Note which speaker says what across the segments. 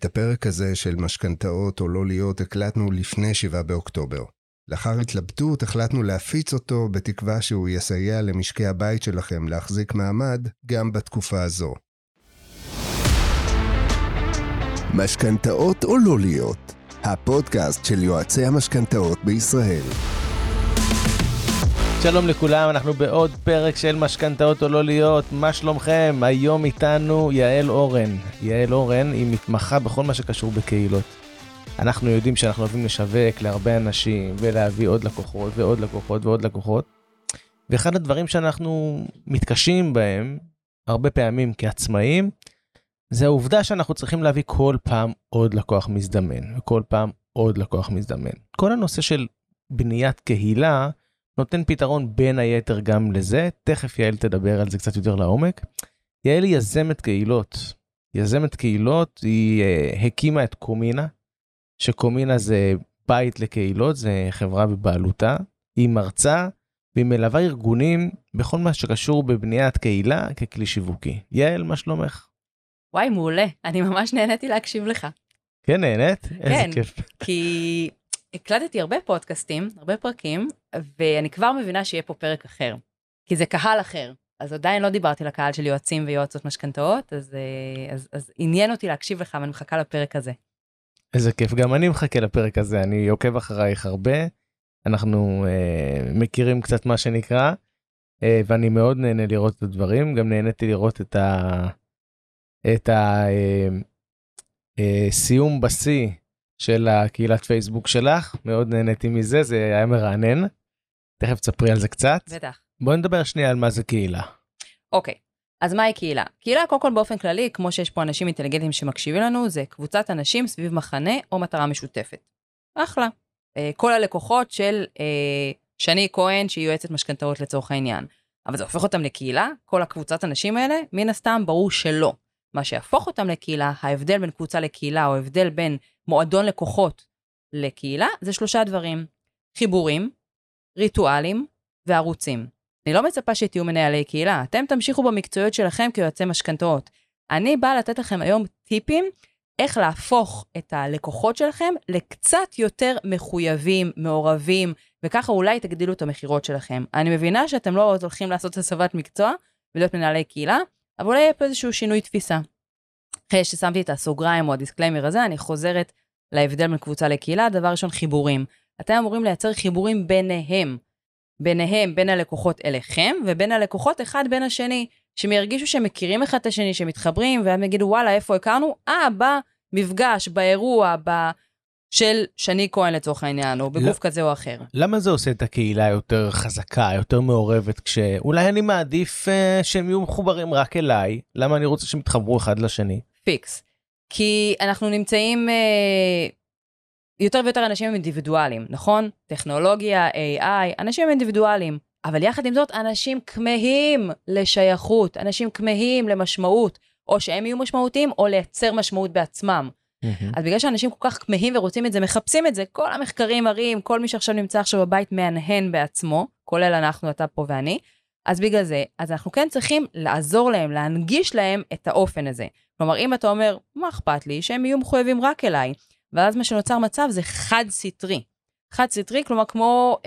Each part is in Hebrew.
Speaker 1: את הפרק הזה של משכנתאות או לא להיות הקלטנו לפני 7 באוקטובר. לאחר התלבטות החלטנו להפיץ אותו בתקווה שהוא יסייע למשקי הבית שלכם להחזיק מעמד גם בתקופה הזו. משכנתאות או לא להיות, הפודקאסט של יועצי המשכנתאות בישראל.
Speaker 2: שלום לכולם, אנחנו בעוד פרק של משכנתאות או לא להיות, מה שלומכם? היום איתנו יעל אורן. יעל אורן היא מתמחה בכל מה שקשור בקהילות. אנחנו יודעים שאנחנו אוהבים לשווק להרבה אנשים ולהביא עוד לקוחות ועוד לקוחות ועוד לקוחות. ואחד הדברים שאנחנו מתקשים בהם הרבה פעמים כעצמאים, זה העובדה שאנחנו צריכים להביא כל פעם עוד לקוח מזדמן, וכל פעם עוד לקוח מזדמן. כל הנושא של בניית קהילה נותן פתרון בין היתר גם לזה, תכף יעל תדבר על זה קצת יותר לעומק. יעל היא יזמת קהילות. יזמת קהילות, היא uh, הקימה את קומינה, שקומינה זה בית לקהילות, זה חברה בבעלותה. היא מרצה והיא מלווה ארגונים בכל מה שקשור בבניית קהילה ככלי שיווקי. יעל, מה שלומך?
Speaker 3: וואי, מעולה. אני ממש נהניתי להקשיב לך.
Speaker 2: כן, נהנית?
Speaker 3: כן,
Speaker 2: איזה כיף.
Speaker 3: כי הקלטתי הרבה פודקאסטים, הרבה פרקים, ואני כבר מבינה שיהיה פה פרק אחר. כי זה קהל אחר. אז עדיין לא דיברתי לקהל של יועצים ויועצות משכנתאות, אז, אה, אז, אז עניין אותי להקשיב לך ואני מחכה לפרק הזה.
Speaker 2: איזה כיף, גם אני מחכה לפרק הזה, אני עוקב אחרייך הרבה, אנחנו אה, מכירים קצת מה שנקרא, אה, ואני מאוד נהנה לראות את הדברים, גם נהניתי לראות את ה... את הסיום אה, אה, בשיא של הקהילת פייסבוק שלך, מאוד נהניתי מזה, זה היה מרענן. תכף תספרי על זה קצת.
Speaker 3: בטח.
Speaker 2: בואי נדבר שנייה על מה זה קהילה.
Speaker 3: אוקיי, אז מהי קהילה? קהילה, קודם כל באופן כללי, כמו שיש פה אנשים אינטליגנטים שמקשיבים לנו, זה קבוצת אנשים סביב מחנה או מטרה משותפת. אחלה. אה, כל הלקוחות של אה, שני כהן, שהיא יועצת משכנתאות לצורך העניין. אבל זה הופך אותם לקהילה, כל הקבוצת אנשים האלה, מן הסתם ברור שלא. מה שיהפוך אותם לקהילה, ההבדל בין קבוצה לקהילה, או הבדל בין מועדון לקוחות לקהילה, זה שלושה דברים. חיבורים, ריטואלים וערוצים. אני לא מצפה שתהיו מנהלי קהילה, אתם תמשיכו במקצועיות שלכם כיועצי משכנתאות. אני באה לתת לכם היום טיפים איך להפוך את הלקוחות שלכם לקצת יותר מחויבים, מעורבים, וככה אולי תגדילו את המכירות שלכם. אני מבינה שאתם לא הולכים לעשות הסבת מקצוע ולהיות מנהלי קהילה, אבל אולי יהיה פה איזשהו שינוי תפיסה. אחרי ששמתי את הסוגריים או הדיסקליימר הזה, אני חוזרת להבדל בין קבוצה לקהילה. דבר ראשון, חיבורים. אתם אמורים לייצר חיבורים ביניהם. ביניהם, בין הלקוחות אליכם, ובין הלקוחות אחד בין השני. שהם ירגישו שהם מכירים אחד את השני, שהם מתחברים, והם יגידו, וואלה, איפה הכרנו? אה, במפגש, באירוע, ב... של שני כהן לצורך העניין, או בגוף לא, כזה או אחר.
Speaker 2: למה זה עושה את הקהילה יותר חזקה, יותר מעורבת, כשאולי אני מעדיף uh, שהם יהיו מחוברים רק אליי, למה אני רוצה שהם יתחברו אחד לשני?
Speaker 3: פיקס. כי אנחנו נמצאים, uh, יותר ויותר אנשים הם אינדיבידואלים, נכון? טכנולוגיה, AI, אנשים הם אינדיבידואלים. אבל יחד עם זאת, אנשים כמהים לשייכות, אנשים כמהים למשמעות, או שהם יהיו משמעותיים, או לייצר משמעות בעצמם. Mm-hmm. אז בגלל שאנשים כל כך כמהים ורוצים את זה, מחפשים את זה, כל המחקרים מראים, כל מי שעכשיו נמצא עכשיו בבית מהנהן בעצמו, כולל אנחנו, אתה פה ואני, אז בגלל זה, אז אנחנו כן צריכים לעזור להם, להנגיש להם את האופן הזה. כלומר, אם אתה אומר, מה אכפת לי, שהם יהיו מחויבים רק אליי, ואז מה שנוצר מצב זה חד סטרי. חד סטרי, כלומר כמו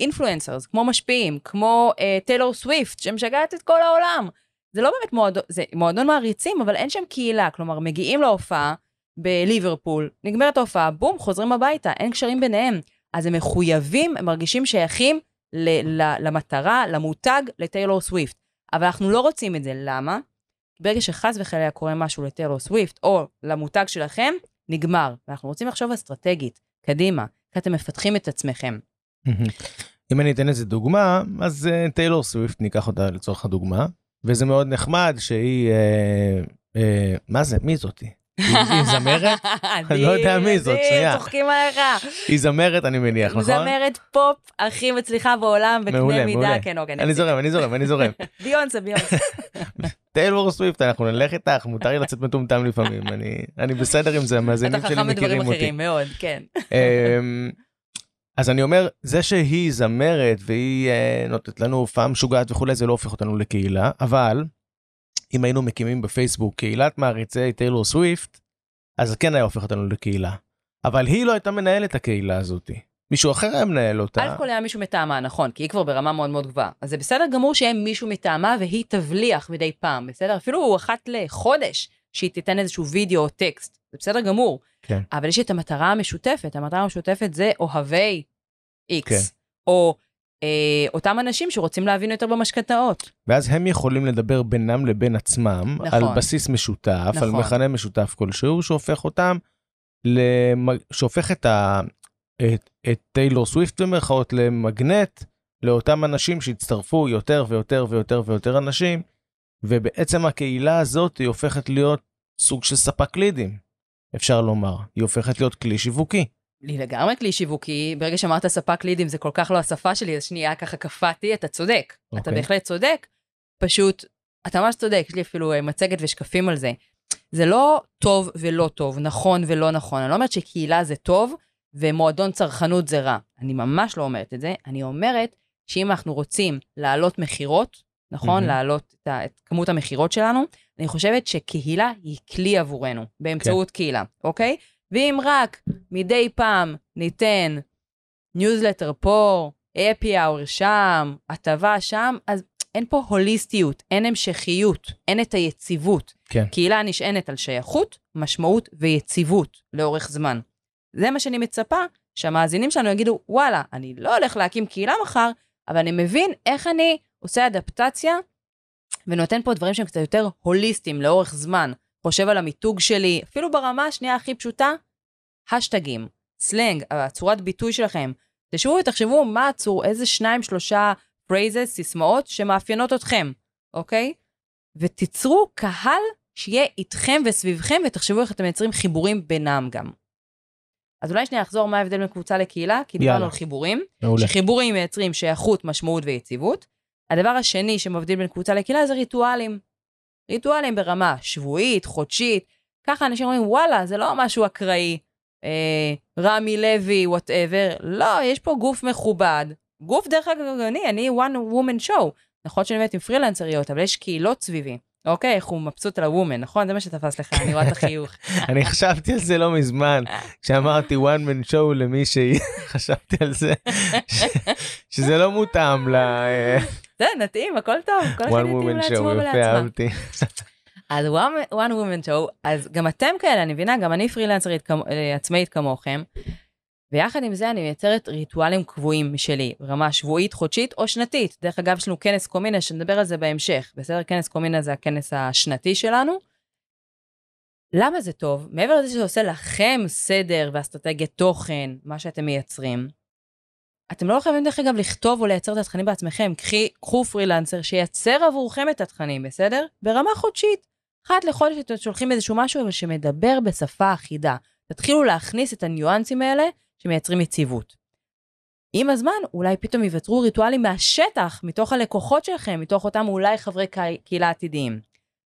Speaker 3: אינפלואנסרס, אה, כמו משפיעים, כמו טיילור uh, סוויפט, שמשגעת את כל העולם. זה לא באמת מועדון, זה מועדון מעריצים, אבל אין שם קהילה, כלומר מגיעים להופעה, בליברפול, נגמרת ההופעה, בום, חוזרים הביתה, אין קשרים ביניהם. אז הם מחויבים, הם מרגישים שייכים ל- ל- למטרה, למותג, לטיילור סוויפט. אבל אנחנו לא רוצים את זה, למה? ברגע שחס וחלילה קורה משהו לטיילור סוויפט, או למותג שלכם, נגמר. ואנחנו רוצים לחשוב אסטרטגית, קדימה, כי אתם מפתחים את עצמכם.
Speaker 2: אם אני אתן איזה דוגמה, אז uh, טיילור סוויפט, ניקח אותה לצורך הדוגמה, וזה מאוד נחמד שהיא, uh, uh, מה זה, מי זאתי? היא זמרת? אני לא יודע מי זאת, שנייה.
Speaker 3: צוחקים עליך.
Speaker 2: היא זמרת אני מניח, נכון?
Speaker 3: זמרת פופ הכי מצליחה בעולם בקנה מידה, כן,
Speaker 2: אוקיי. אני זורם, אני זורם, אני זורם.
Speaker 3: ביונסה, ביונסה.
Speaker 2: טיילור סוויפט, אנחנו נלך איתך, מותר לי לצאת מטומטם לפעמים, אני בסדר עם זה, המאזינים שלי מכירים אותי. אתה חכם בדברים אחרים
Speaker 3: מאוד, כן.
Speaker 2: אמ, אז אני אומר, זה שהיא זמרת והיא אה, נותנת לנו הופעה משוגעת וכולי, זה לא הופך אותנו לקהילה, אבל אם היינו מקימים בפייסבוק קהילת מעריצי טיילור סוויפט, אז כן היה הופך אותנו לקהילה. אבל היא לא הייתה מנהלת הקהילה הזאת. מישהו אחר היה מנהל אותה.
Speaker 3: אלף כל היה מישהו מטעמה, נכון, כי היא כבר ברמה מאוד מאוד גבוהה. אז זה בסדר גמור שיהיה מישהו מטעמה והיא תבליח מדי פעם, בסדר? אפילו אחת לחודש שהיא תיתן איזשהו וידאו או טקסט, זה בסדר גמור.
Speaker 2: כן.
Speaker 3: אבל יש את המטרה המשותפת, המטרה המשותפת זה אוהבי איקס,
Speaker 2: כן.
Speaker 3: או אה, אותם אנשים שרוצים להבין יותר במשכנתאות.
Speaker 2: ואז הם יכולים לדבר בינם לבין עצמם,
Speaker 3: נכון.
Speaker 2: על בסיס משותף, על
Speaker 3: נכון.
Speaker 2: מכנה משותף כלשהו, שהופך אותם, למ... שהופך את, ה... את, את טיילור סוויפט במרכאות למגנט לאותם אנשים שהצטרפו יותר ויותר ויותר ויותר אנשים, ובעצם הקהילה הזאת היא הופכת להיות סוג של ספק לידים, אפשר לומר. היא הופכת להיות כלי שיווקי.
Speaker 3: לי לגמרי כלי שיווקי, ברגע שאמרת ספק לידים זה כל כך לא השפה שלי, אז שנייה ככה קפאתי, אתה צודק. אתה
Speaker 2: אוקיי.
Speaker 3: בהחלט צודק, פשוט, אתה ממש צודק, יש לי אפילו אה, מצגת ושקפים על זה. זה לא טוב ולא טוב, נכון ולא נכון. אני לא אומרת שקהילה זה טוב ומועדון צרכנות זה רע. אני ממש לא אומרת את זה. אני אומרת שאם אנחנו רוצים להעלות מכירות, נכון?
Speaker 2: מהמם.
Speaker 3: להעלות את, את כמות המכירות שלנו, אני חושבת שקהילה היא כלי עבורנו, באמצעות קהילה, אוקיי? ואם רק מדי פעם ניתן ניוזלטר פה, happy hour שם, הטבה שם, אז אין פה הוליסטיות, אין המשכיות, אין את היציבות.
Speaker 2: כן.
Speaker 3: קהילה נשענת על שייכות, משמעות ויציבות לאורך זמן. זה מה שאני מצפה, שהמאזינים שלנו יגידו, וואלה, אני לא הולך להקים קהילה מחר, אבל אני מבין איך אני עושה אדפטציה ונותן פה דברים שהם קצת יותר הוליסטיים לאורך זמן. חושב על המיתוג שלי, אפילו ברמה השנייה הכי פשוטה, התגים, סלנג, הצורת ביטוי שלכם. תשבו ותחשבו מה הצור, איזה שניים, שלושה phrases, סיסמאות שמאפיינות אתכם, אוקיי? ותיצרו קהל שיהיה איתכם וסביבכם, ותחשבו איך אתם מייצרים חיבורים בינם גם. אז אולי שנייה אחזור מה ההבדל בין קבוצה לקהילה, כי דיברנו. על חיבורים.
Speaker 2: מעולה.
Speaker 3: שחיבורים מייצרים שייכות, משמעות ויציבות. הדבר השני שמבדיל בין קבוצה לקהילה זה ריטואלים. ריטואלים ברמה שבועית, חודשית. ככה אנשים אומרים, וואלה, זה לא משהו אקראי. אה, רמי לוי, whatever. לא, יש פה גוף מכובד. גוף, דרך אגב, אני, אני one woman show. נכון שאני באמת עם פרילנסריות, אבל יש קהילות סביבי. אוקיי, איך הוא מבסוט על ה woman, נכון? זה מה שתפס לך, אני רואה את החיוך.
Speaker 2: אני חשבתי על זה לא מזמן, כשאמרתי one man show למישהי, חשבתי על זה, שזה לא מותאם ל...
Speaker 3: זה נתאים, הכל טוב, כל אחד יתאים לעצמו ולעצמה. אז one, woman show, אז גם אתם כאלה, אני מבינה, גם אני פרילנסרית אה, עצמאית כמוכם, ויחד עם זה אני מייצרת ריטואלים קבועים משלי, ברמה שבועית, חודשית או שנתית. דרך אגב, יש לנו כנס קומינה, שנדבר על זה בהמשך. בסדר? כנס קומינה זה הכנס השנתי שלנו. למה זה טוב? מעבר לזה שזה עושה לכם סדר ואסטרטגיית תוכן, מה שאתם מייצרים, אתם לא חייבים דרך אגב לכתוב או לייצר את התכנים בעצמכם. קחי, קחו פרילנסר שייצר עבורכם את התכנים, בסדר? ברמה חודשית. אחת לחודש אתם שולחים איזשהו משהו שמדבר בשפה אחידה. תתחילו להכניס את הניואנסים האלה שמייצרים יציבות. עם הזמן אולי פתאום ייווצרו ריטואלים מהשטח, מתוך הלקוחות שלכם, מתוך אותם אולי חברי קה- קהילה עתידיים.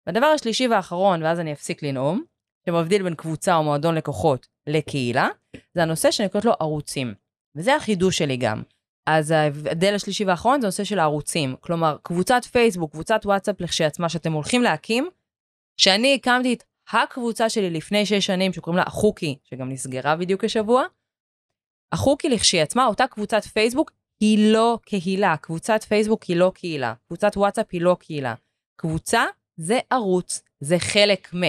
Speaker 3: והדבר השלישי והאחרון, ואז אני אפסיק לנאום, שמבדיל בין קבוצה או מועדון לקוחות לקהילה, זה הנושא שאני קוראת לו ערוצים. וזה החידוש שלי גם. אז ההבדל השלישי והאחרון זה הנושא של הערוצים. כלומר, קבוצת פייסבוק, קבוצת וואטסאפ לכשעצמה שאתם הולכים להקים, שאני הקמתי את הקבוצה שלי לפני שש שנים, שקוראים לה החוקי, שגם נסגרה בדיוק השבוע. החוקי לכשעצמה, אותה קבוצת פייסבוק, היא לא קהילה. קבוצת פייסבוק היא לא קהילה. קבוצת וואטסאפ היא לא קהילה. קבוצה זה ערוץ, זה חלק מ.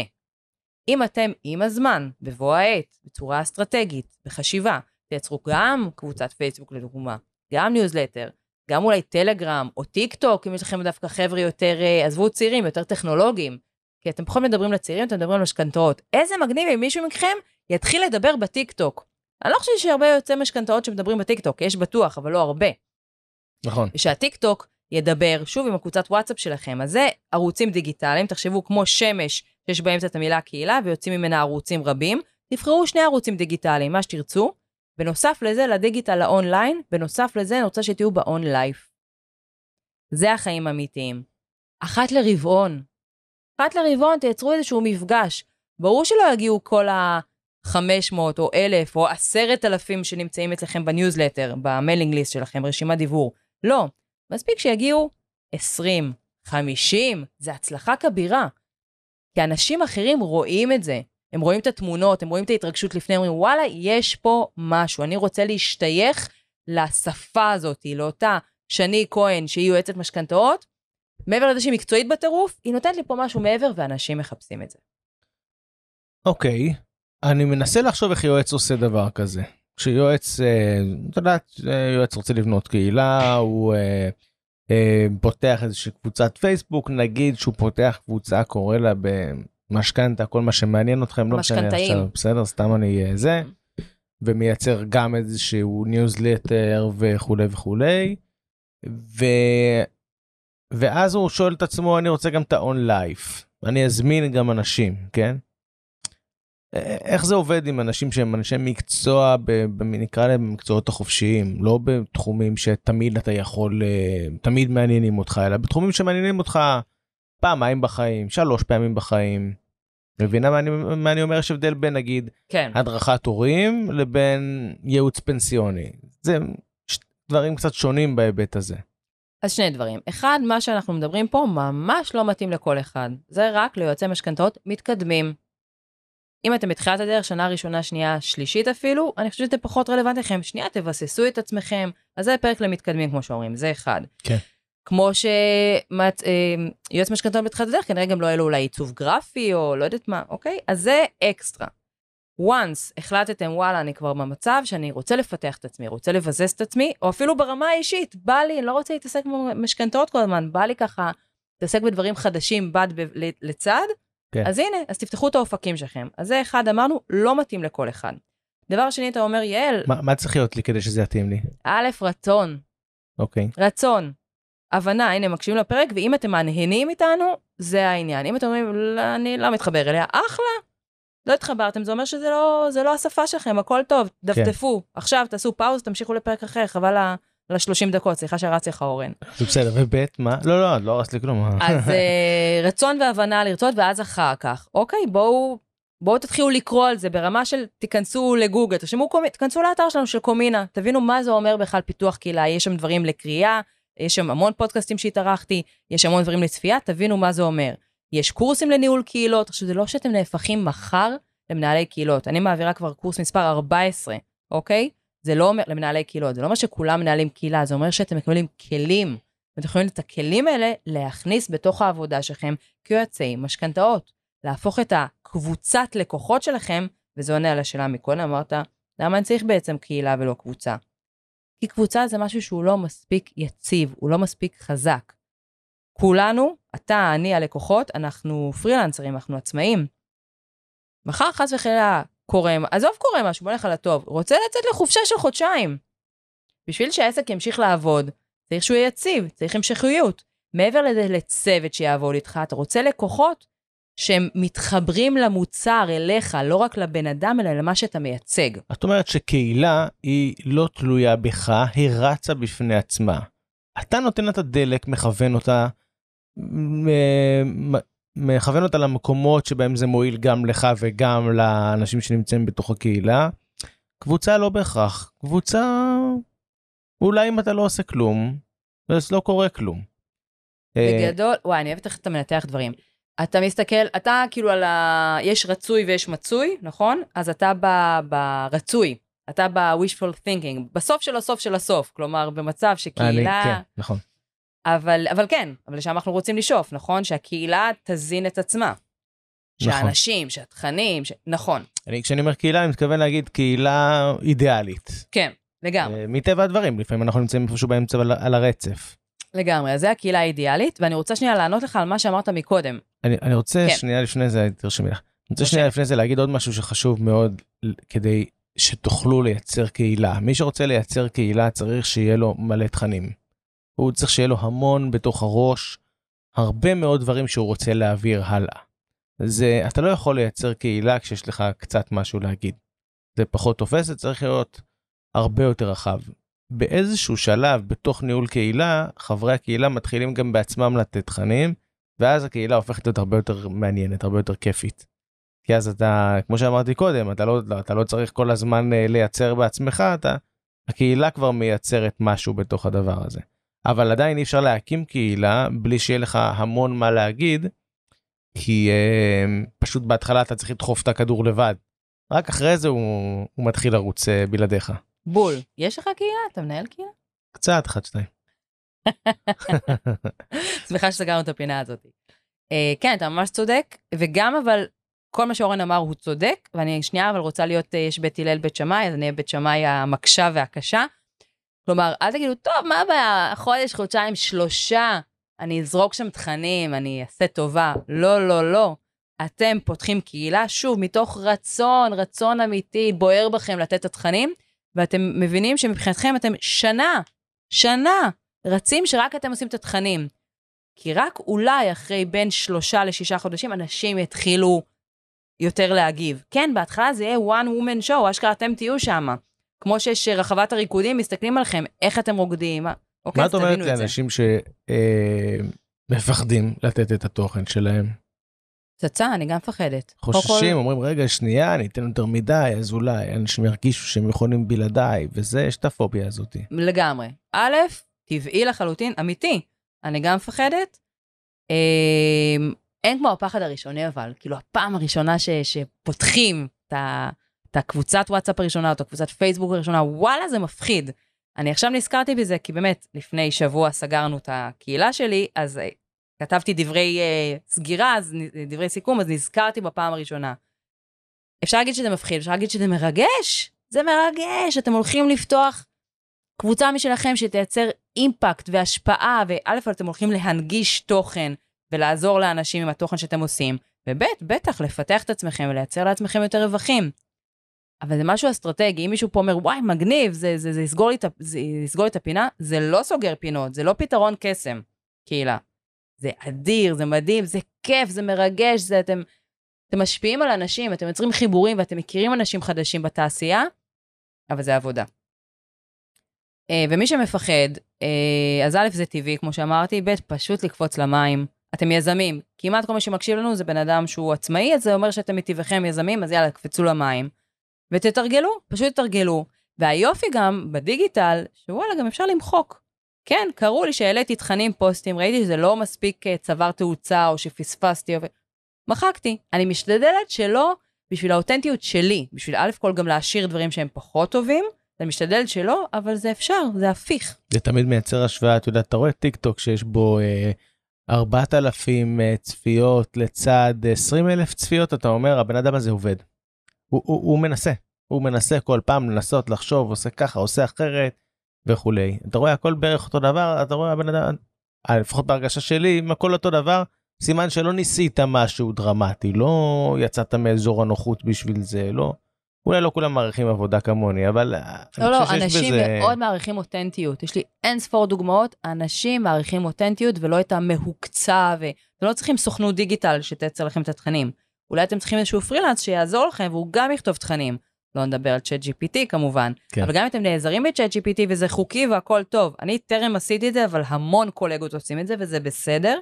Speaker 3: אם אתם עם הזמן, בבוא העת, בצורה אסטרטגית, בחשיבה, תייצרו גם קבוצת פייסבוק לדוגמה, גם ניוזלטר, גם אולי טלגרם או טיק טוק, אם יש לכם דווקא חבר'ה יותר, אה, עזבו צעירים, יותר טכנולוגיים. כי אתם פחות מדברים לצעירים, אתם מדברים על משכנתאות. איזה מגניב אם מישהו מכם יתחיל לדבר בטיק טוק. אני לא חושבת שהרבה יועצי משכנתאות שמדברים בטיק טוק, יש בטוח, אבל לא הרבה.
Speaker 2: נכון.
Speaker 3: ושהטיק טוק ידבר שוב עם הקבוצת וואטסאפ שלכם. אז זה ערוצים דיגיטליים, תחשבו כמו שמש שיש באמצע את המילה קהילה ויוצאים ממנה ערוצים רבים. תבחרו שני ערוצים דיגיטליים, מה שתרצו. בנוסף לזה, לדיגיטל לאונליין, בנוסף לזה, אני רוצה שתהיו ב on life. זה החיים האמיתיים. אחת לרבעון. אחת לרבעון תייצרו איזשהו מפגש. ברור שלא יגיעו כל ה-500 או 1,000 או 10,000 שנמצאים אצלכם בניוזלטר, ב mailing list שלכם, רשימת דיוור. לא. מספיק שיגיעו 20, 50, זה הצלחה כבירה. כי אנשים אחרים רואים את זה. הם רואים את התמונות, הם רואים את ההתרגשות לפני, הם אומרים, וואלה, יש פה משהו, אני רוצה להשתייך לשפה הזאת, לאותה שני כהן, שהיא יועצת משכנתאות. מעבר לזה שהיא מקצועית בטירוף, היא נותנת לי פה משהו מעבר, ואנשים מחפשים את זה.
Speaker 2: אוקיי, אני מנסה לחשוב איך יועץ עושה דבר כזה. כשיועץ, אה, את יודעת, יועץ רוצה לבנות קהילה, הוא אה, אה, פותח איזושהי קבוצת פייסבוק, נגיד שהוא פותח קבוצה, קורא לה במשכנתה, כל מה שמעניין אתכם, לא משנה. עכשיו, בסדר, סתם אני אה, זה, ומייצר גם איזשהו ניוזלטר וכולי וכולי, ו... ואז הוא שואל את עצמו, אני רוצה גם את ה-on life, אני אזמין גם אנשים, כן? איך זה עובד עם אנשים שהם אנשי מקצוע, נקרא להם במקצועות החופשיים, לא בתחומים שתמיד אתה יכול, אה, תמיד מעניינים אותך, אלא בתחומים שמעניינים אותך פעמיים בחיים, שלוש פעמים בחיים. מבינה מה אני, מה אני אומר? יש הבדל בין נגיד
Speaker 3: כן.
Speaker 2: הדרכת הורים לבין ייעוץ פנסיוני. זה דברים קצת שונים בהיבט הזה.
Speaker 3: אז שני דברים. אחד, מה שאנחנו מדברים פה ממש לא מתאים לכל אחד. זה רק ליועצי משכנתאות מתקדמים. אם אתם בתחילת הדרך, שנה ראשונה, שנייה, שלישית אפילו, אני חושבת שזה פחות רלוונטי לכם. שנייה, תבססו את עצמכם. אז זה פרק למתקדמים, כמו שאומרים, זה אחד.
Speaker 2: כן.
Speaker 3: כמו שיועץ משכנתאות בתחילת הדרך, כנראה גם לא יהיה לו אולי עיצוב גרפי, או לא יודעת מה, אוקיי? אז זה אקסטרה. once החלטתם, וואלה, אני כבר במצב שאני רוצה לפתח את עצמי, רוצה לבסס את עצמי, או אפילו ברמה האישית, בא לי, אני לא רוצה להתעסק במשכנתאות כל הזמן, בא לי ככה להתעסק בדברים חדשים בד ב- לצד,
Speaker 2: כן.
Speaker 3: אז הנה, אז תפתחו את האופקים שלכם. אז זה אחד, אמרנו, לא מתאים לכל אחד. דבר שני, אתה אומר, יעל,
Speaker 2: מה, מה צריך להיות לי כדי שזה יתאים לי?
Speaker 3: א', רצון,
Speaker 2: אוקיי.
Speaker 3: רצון, הבנה, הנה, מקשיבים לפרק, ואם אתם מהנהנים איתנו, זה העניין. אם אתם אומרים, לא, אני לא מתחבר אליה, אחלה. לא התחברתם, זה אומר שזה לא, זה לא השפה שלכם, הכל טוב, דפדפו. עכשיו תעשו פאוז, תמשיכו לפרק אחר, חבל ל- ל-30 דקות, סליחה שרצתי לך אורן.
Speaker 2: זה בסדר, וב' מה? לא, לא, לא הרסת לי כלום.
Speaker 3: אז אה, רצון והבנה לרצות, ואז אחר כך, אוקיי, בואו, בואו תתחילו לקרוא על זה ברמה של תיכנסו לגוגל, תרשמו, קומי- תיכנסו לאתר שלנו של קומינה, תבינו מה זה אומר בכלל פיתוח קהילה, יש שם דברים לקריאה, יש שם המון פודקאסטים שהתארחתי, יש המון דברים לצפייה, תבינו מה זה אומר. יש קורסים לניהול קהילות, עכשיו זה לא שאתם נהפכים מחר למנהלי קהילות, אני מעבירה כבר קורס מספר 14, אוקיי? זה לא אומר למנהלי קהילות, זה לא אומר שכולם מנהלים קהילה, זה אומר שאתם מקבלים כלים, ואתם יכולים את הכלים האלה להכניס בתוך העבודה שלכם כיועצי משכנתאות. להפוך את הקבוצת לקוחות שלכם, וזה עונה על השאלה מקודם, אמרת, למה אני צריך בעצם קהילה ולא קבוצה? כי קבוצה זה משהו שהוא לא מספיק יציב, הוא לא מספיק חזק. כולנו, אתה, אני, הלקוחות, אנחנו פרילנסרים, אנחנו עצמאים. מחר חס וחלילה קורה, עזוב קורה משהו, בוא נלך על הטוב, רוצה לצאת לחופשה של חודשיים. בשביל שהעסק ימשיך לעבוד, צריך שהוא יהיה יציב, צריך המשכיות. מעבר לזה, לצוות שיעבוד איתך, אתה רוצה לקוחות שהם מתחברים למוצר, אליך, לא רק לבן אדם, אלא למה שאתה מייצג.
Speaker 2: את אומרת שקהילה היא לא תלויה בך, היא רצה בפני עצמה. אתה נותן לה את הדלק, מכוון אותה, מכוון אותה למקומות שבהם זה מועיל גם לך וגם לאנשים שנמצאים בתוך הקהילה. קבוצה לא בהכרח, קבוצה אולי אם אתה לא עושה כלום, אז לא קורה כלום. אה,
Speaker 3: בגדול, וואי, אני אוהבת איך אתה מנתח דברים. אתה מסתכל, אתה כאילו על ה... יש רצוי ויש מצוי, נכון? אז אתה ב- ברצוי, אתה ב-wishful thinking, בסוף של הסוף של הסוף, כלומר, במצב
Speaker 2: אני,
Speaker 3: שקהילה...
Speaker 2: כן, נכון.
Speaker 3: אבל, אבל כן, אבל לשם אנחנו רוצים לשאוף, נכון? שהקהילה תזין את עצמה.
Speaker 2: נכון.
Speaker 3: שהאנשים, שהתכנים, ש... נכון,
Speaker 2: אני, כשאני אומר קהילה, אני מתכוון להגיד קהילה אידיאלית.
Speaker 3: כן, לגמרי,
Speaker 2: אה, מטבע הדברים, לפעמים אנחנו נמצאים איפשהו באמצע על, על הרצף.
Speaker 3: לגמרי. אז זה הקהילה האידיאלית, ואני רוצה שנייה לענות לך על מה שאמרת מקודם.
Speaker 2: אני, אני רוצה
Speaker 3: כן.
Speaker 2: שנייה לפני זה, תרשמי לך. אני רוצה
Speaker 3: בבקשה.
Speaker 2: שנייה לפני זה להגיד עוד משהו שחשוב מאוד כדי שתוכלו לייצר קהילה. מי שרוצה לייצר קהילה צריך שיהיה לו מלא תכנים. הוא צריך שיהיה לו המון בתוך הראש, הרבה מאוד דברים שהוא רוצה להעביר הלאה. זה, אתה לא יכול לייצר קהילה כשיש לך קצת משהו להגיד. זה פחות תופס, זה צריך להיות הרבה יותר רחב. באיזשהו שלב בתוך ניהול קהילה, חברי הקהילה מתחילים גם בעצמם לתת תכנים, ואז הקהילה הופכת להיות הרבה יותר מעניינת, הרבה יותר כיפית. כי אז אתה, כמו שאמרתי קודם, אתה לא, אתה לא צריך כל הזמן אה, לייצר בעצמך, אתה, הקהילה כבר מייצרת משהו בתוך הדבר הזה. אבל עדיין אי אפשר להקים קהילה בלי שיהיה לך המון מה להגיד, כי אה, פשוט בהתחלה אתה צריך לדחוף את הכדור לבד. רק אחרי זה הוא, הוא מתחיל לרוץ אה, בלעדיך.
Speaker 3: בול. יש לך קהילה? אתה מנהל קהילה?
Speaker 2: קצת, אחת, שתיים.
Speaker 3: שמחה שסגרנו את הפינה הזאת. אה, כן, אתה ממש צודק, וגם אבל כל מה שאורן אמר הוא צודק, ואני שנייה אבל רוצה להיות, אה, יש בית הלל בית שמאי, אז אני אהיה בית שמאי המקשה והקשה. כלומר, אל תגידו, טוב, מה הבעיה, חודש, חודשיים, שלושה, אני אזרוק שם תכנים, אני אעשה טובה. לא, לא, לא. אתם פותחים קהילה, שוב, מתוך רצון, רצון אמיתי, בוער בכם לתת את התכנים, ואתם מבינים שמבחינתכם אתם שנה, שנה, רצים שרק אתם עושים את התכנים. כי רק אולי אחרי בין שלושה לשישה חודשים, אנשים יתחילו יותר להגיב. כן, בהתחלה זה יהיה one woman show, אשכרה אתם תהיו שם. כמו שיש רחבת הריקודים, מסתכלים עליכם, איך אתם רוקדים. אוקיי,
Speaker 2: מה את אומרת. לאנשים שמפחדים לתת את התוכן שלהם?
Speaker 3: פצצה, אני גם מפחדת. קודם כל-
Speaker 2: חוששים, אומרים, רגע, שנייה, אני אתן יותר מדי, אז אולי אנשים ירגישו שהם יכולים בלעדיי, וזה, יש את הפוביה הזאת.
Speaker 3: לגמרי. א', טבעי לחלוטין, אמיתי. אני גם מפחדת. אמ, אין כמו הפחד הראשוני אבל, כאילו הפעם הראשונה ש, שפותחים את, ה, את הקבוצת וואטסאפ הראשונה, או את הקבוצת פייסבוק הראשונה, וואלה זה מפחיד. אני עכשיו נזכרתי בזה, כי באמת, לפני שבוע סגרנו את הקהילה שלי, אז אה, כתבתי דברי uh, סגירה, אז, דברי סיכום, אז נזכרתי בפעם הראשונה. אפשר להגיד שזה מפחיד, אפשר להגיד שזה מרגש. זה מרגש, אתם הולכים לפתוח קבוצה משלכם שתייצר אימפקט והשפעה, וא', אתם הולכים להנגיש תוכן ולעזור לאנשים עם התוכן שאתם עושים, וב', בטח, לפתח את עצמכם ולייצר לעצמכם יותר רווחים. אבל זה משהו אסטרטגי, אם מישהו פה אומר, וואי, מגניב, זה, זה, זה, יסגור את, זה יסגור לי את הפינה, זה לא סוגר פינות, זה לא פתרון קסם, קהילה. זה אדיר, זה מדהים, זה כיף, זה מרגש, זה אתם, אתם משפיעים על אנשים, אתם יוצרים חיבורים ואתם מכירים אנשים חדשים בתעשייה, אבל זה עבודה. אה, ומי שמפחד, אה, אז א', זה טבעי, כמו שאמרתי, ב', פשוט לקפוץ למים. אתם יזמים. כמעט כל מי שמקשיב לנו זה בן אדם שהוא עצמאי, אז זה אומר שאתם מטבעכם יזמים, אז יאללה, קפצו למים. ותתרגלו, פשוט תתרגלו. והיופי גם בדיגיטל, שוואלה, גם אפשר למחוק. כן, קראו לי שהעליתי תכנים פוסטים, ראיתי שזה לא מספיק אה, צבר תאוצה או שפספסתי, או... מחקתי. אני משתדלת שלא בשביל האותנטיות שלי, בשביל א' כל גם להשאיר דברים שהם פחות טובים, אני משתדלת שלא, אבל זה אפשר, זה הפיך.
Speaker 2: זה תמיד מייצר השוואה, אתה יודע, אתה רואה טיק טוק שיש בו אה, 4,000 אה, צפיות לצד 20,000 צפיות, אתה אומר, הבן אדם הזה עובד. הוא, הוא, הוא מנסה, הוא מנסה כל פעם לנסות, לחשוב, עושה ככה, עושה אחרת וכולי. אתה רואה הכל בערך אותו דבר, אתה רואה הבן אדם, אה, לפחות בהרגשה שלי, אם הכל אותו דבר, סימן שלא ניסית משהו דרמטי, לא יצאת מאזור הנוחות בשביל זה, לא. אולי לא כולם מעריכים עבודה כמוני, אבל אה,
Speaker 3: לא, לא, אנשים
Speaker 2: בזה...
Speaker 3: מאוד מעריכים אותנטיות. יש לי אין ספור דוגמאות, אנשים מעריכים אותנטיות ולא את המהוקצע, ואתם לא צריכים סוכנות דיגיטל שתייצר לכם את התכנים. אולי אתם צריכים איזשהו פרילנס שיעזור לכם והוא גם יכתוב תכנים. לא נדבר על צ'אט GPT כמובן,
Speaker 2: כן.
Speaker 3: אבל גם אם אתם נעזרים בצ'אט GPT וזה חוקי והכל טוב, אני טרם עשיתי את זה, אבל המון קולגות עושים את זה וזה בסדר.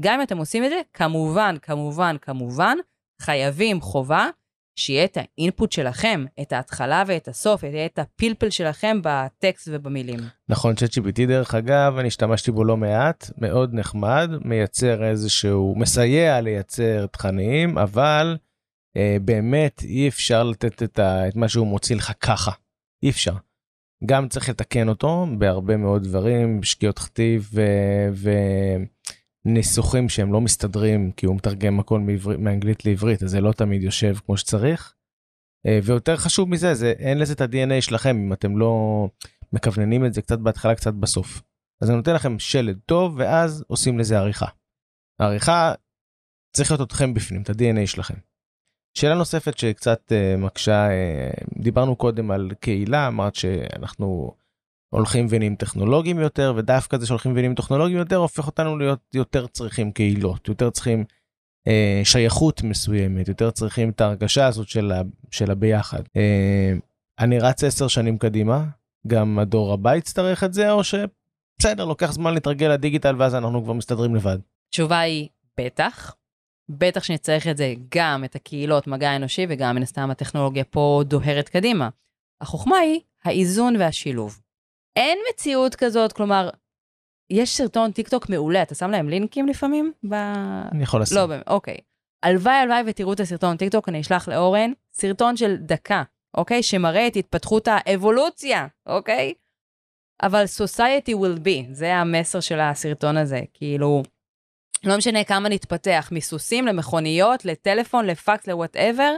Speaker 3: גם אם אתם עושים את זה, כמובן, כמובן, כמובן, חייבים חובה שיהיה את האינפוט שלכם, את ההתחלה ואת הסוף, יהיה את הפלפל שלכם בטקסט ובמילים.
Speaker 2: נכון, ChatGPT דרך אגב, אני השתמשתי בו לא מעט, מאוד נחמד, מייצר איזשהו, מסייע לייצר תכנים, אבל אה, באמת אי אפשר לתת את, ה, את מה שהוא מוציא לך ככה, אי אפשר. גם צריך לתקן אותו בהרבה מאוד דברים, שגיאות כתיב ו- וניסוחים שהם לא מסתדרים, כי הוא מתרגם הכל מעבר, מאנגלית לעברית, אז זה לא תמיד יושב כמו שצריך. אה, ויותר חשוב מזה, זה אין לזה את ה-DNA שלכם אם אתם לא מכווננים את זה קצת בהתחלה קצת בסוף. אז אני נותן לכם שלד טוב ואז עושים לזה עריכה. העריכה צריך להיות אתכם בפנים, את ה-DNA שלכם. שאלה נוספת שקצת uh, מקשה, uh, דיברנו קודם על קהילה, אמרת שאנחנו הולכים ונהיים טכנולוגיים יותר, ודווקא זה שהולכים ונהיים טכנולוגיים יותר הופך אותנו להיות יותר צריכים קהילות, יותר צריכים uh, שייכות מסוימת, יותר צריכים את ההרגשה הזאת של, ה, של הביחד. Uh, אני רץ עשר שנים קדימה, גם הדור הבא יצטרך את זה, או שבסדר, לוקח זמן להתרגל לדיגיטל ואז אנחנו כבר מסתדרים לבד.
Speaker 3: התשובה היא בטח. בטח שנצטרך את זה גם את הקהילות מגע אנושי וגם מן הסתם הטכנולוגיה פה דוהרת קדימה. החוכמה היא האיזון והשילוב. אין מציאות כזאת, כלומר, יש סרטון טיק טוק מעולה, אתה שם להם לינקים לפעמים? ב...
Speaker 2: אני יכול לשים.
Speaker 3: לא, באמת, אוקיי. הלוואי, הלוואי ותראו את הסרטון טיק טוק, אני אשלח לאורן, סרטון של דקה, אוקיי? שמראה את התפתחות האבולוציה, אוקיי? אבל society will be, זה המסר של הסרטון הזה. כאילו, לא משנה כמה נתפתח, מסוסים למכוניות, לטלפון, לפקס, ל whatever,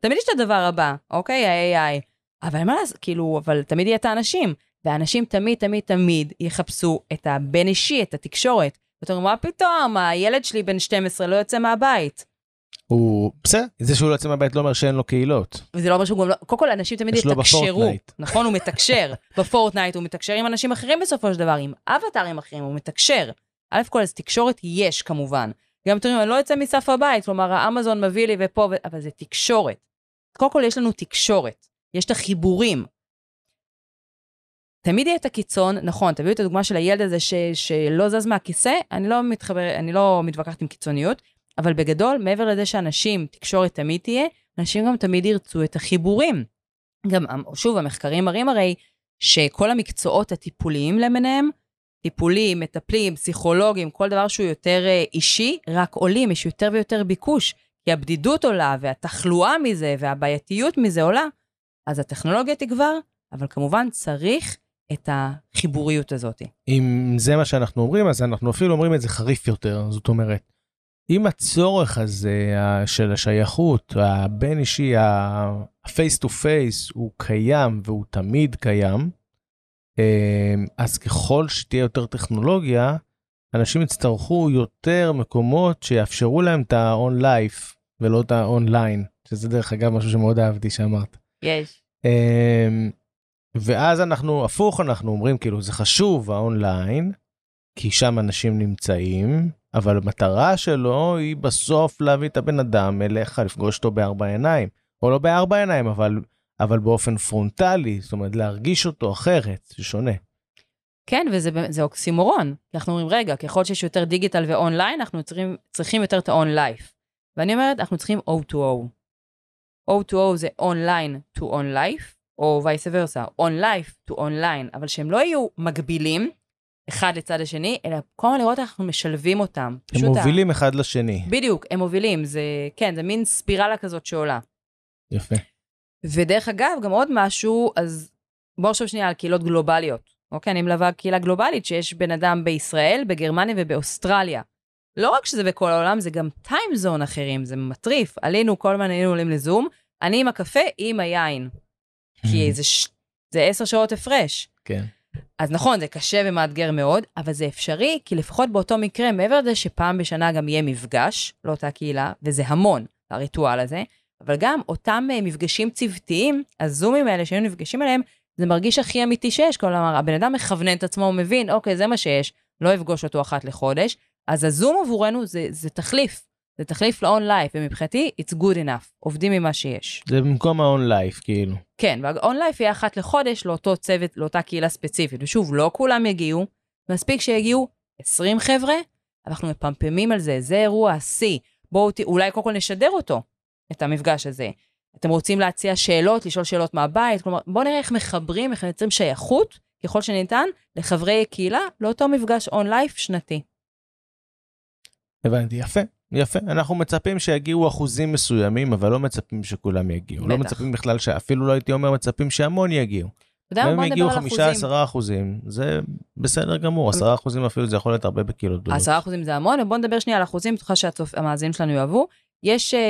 Speaker 3: תמיד יש את הדבר הבא, אוקיי? ה-AI. אבל מה לעשות, כאילו, אבל תמיד יהיה את האנשים, ואנשים תמיד, תמיד, תמיד יחפשו את הבין אישי, את התקשורת. ואתה אומר, מה פתאום, הילד שלי בן 12 לא יוצא מהבית.
Speaker 2: הוא בסדר, זה שהוא לא יוצא מהבית לא אומר שאין לו קהילות.
Speaker 3: וזה לא אומר שהוא גם לא, קודם כל אנשים תמיד
Speaker 2: יש לו
Speaker 3: יתקשרו.
Speaker 2: בפורטנייט.
Speaker 3: נכון, הוא מתקשר. בפורטנייט הוא מתקשר עם אנשים אחרים בסופו של דבר, עם אבטרים אחרים, הוא מתקשר. א' כל, אז תקשורת יש כמובן. גם אתם אומרים, אני לא יוצא מסף הבית, כלומר, האמזון מביא לי ופה, ו... אבל זה תקשורת. קודם כל, יש לנו תקשורת. יש את החיבורים. תמיד יהיה את הקיצון, נכון, תביאו את הדוגמה של הילד הזה ש, שלא זז מהכיסא, אני לא מתחבר, אני לא מתווכחת עם קיצוניות, אבל בגדול, מעבר לזה שאנשים, תקשורת תמיד תהיה, אנשים גם תמיד ירצו את החיבורים. גם, שוב, המחקרים מראים הרי שכל המקצועות הטיפוליים למיניהם, טיפולים, מטפלים, פסיכולוגים, כל דבר שהוא יותר אה, אישי, רק עולים, יש יותר ויותר ביקוש, כי הבדידות עולה והתחלואה מזה והבעייתיות מזה עולה, אז הטכנולוגיה תגבר, אבל כמובן צריך את החיבוריות הזאת.
Speaker 2: אם זה מה שאנחנו אומרים, אז אנחנו אפילו אומרים את זה חריף יותר, זאת אומרת, אם הצורך הזה של השייכות, הבין אישי, ה-face to face, הוא קיים והוא תמיד קיים, אה, אז ככל שתהיה יותר טכנולוגיה, אנשים יצטרכו יותר מקומות שיאפשרו להם את ה-on life ולא את ה-online, שזה דרך אגב משהו שמאוד אהבתי שאמרת.
Speaker 3: יש.
Speaker 2: אמ, ואז אנחנו הפוך אנחנו אומרים כאילו זה חשוב האונליין כי שם אנשים נמצאים אבל המטרה שלו היא בסוף להביא את הבן אדם אליך לפגוש אותו בארבע עיניים או לא בארבע עיניים אבל אבל באופן פרונטלי זאת אומרת להרגיש אותו אחרת זה שונה.
Speaker 3: כן, וזה אוקסימורון. אנחנו אומרים, רגע, ככל שיש יותר דיגיטל ואונליין, אנחנו צריכים, צריכים יותר את ה-on life. ואני אומרת, אנחנו צריכים O2O. O2O זה online to on life, או vice versa, on life to online, אבל שהם לא יהיו מקבילים, אחד לצד השני, אלא כל הזמן לראות איך אנחנו משלבים אותם.
Speaker 2: הם
Speaker 3: פשוט ה-
Speaker 2: מובילים אחד לשני
Speaker 3: בדיוק, הם מובילים, זה, כן, זה מין ספירלה כזאת שעולה.
Speaker 2: יפה.
Speaker 3: ודרך אגב, גם עוד משהו, אז בואו נחשוב שנייה על קהילות גלובליות. אוקיי, אני מלווה קהילה גלובלית שיש בן אדם בישראל, בגרמניה ובאוסטרליה. לא רק שזה בכל העולם, זה גם טיימזון אחרים, זה מטריף. עלינו, כל הזמן היינו עולים לזום, אני עם הקפה, היא עם היין. כי זה, ש... זה עשר שעות הפרש.
Speaker 2: כן.
Speaker 3: אז נכון, זה קשה ומאתגר מאוד, אבל זה אפשרי, כי לפחות באותו מקרה, מעבר לזה שפעם בשנה גם יהיה מפגש לאותה קהילה, וזה המון, הריטואל הזה, אבל גם אותם אה, מפגשים צוותיים, הזומים האלה שהיינו נפגשים עליהם, זה מרגיש הכי אמיתי שיש, כלומר, הבן אדם מכוונן את עצמו, הוא מבין, אוקיי, זה מה שיש, לא אפגוש אותו אחת לחודש, אז הזום עבורנו זה, זה תחליף, זה תחליף ל-on life, ומבחינתי, it's good enough, עובדים עם מה שיש.
Speaker 2: זה במקום ה-on life כאילו.
Speaker 3: כן, וה-on life יהיה אחת לחודש לאותו צוות, לאותה קהילה ספציפית. ושוב, לא כולם יגיעו, מספיק שיגיעו 20 חבר'ה, אנחנו מפמפמים על זה, זה אירוע השיא. בואו, אולי קודם כל נשדר אותו, את המפגש הזה. אתם רוצים להציע שאלות, לשאול שאלות מהבית, כלומר, בואו נראה איך מחברים, איך מייצרים שייכות, ככל שניתן, לחברי קהילה לאותו מפגש on life שנתי.
Speaker 2: הבנתי, יפה, יפה. אנחנו מצפים שיגיעו אחוזים מסוימים, אבל לא מצפים שכולם יגיעו. לא
Speaker 3: בטח.
Speaker 2: מצפים בכלל, שאפילו לא הייתי אומר מצפים שהמון יגיעו.
Speaker 3: אתה יודע
Speaker 2: אם
Speaker 3: נדבר
Speaker 2: יגיעו
Speaker 3: על אחוזים.
Speaker 2: עשרה אחוזים, זה בסדר גמור, עשרה אחוזים אפילו זה יכול להיות הרבה בקהילות גדולות.
Speaker 3: עשרה אחוזים זה המון, ובואו נדבר שנייה על אחוזים, בטוחה שהמאזינים שלנו יאהבו. יש אה,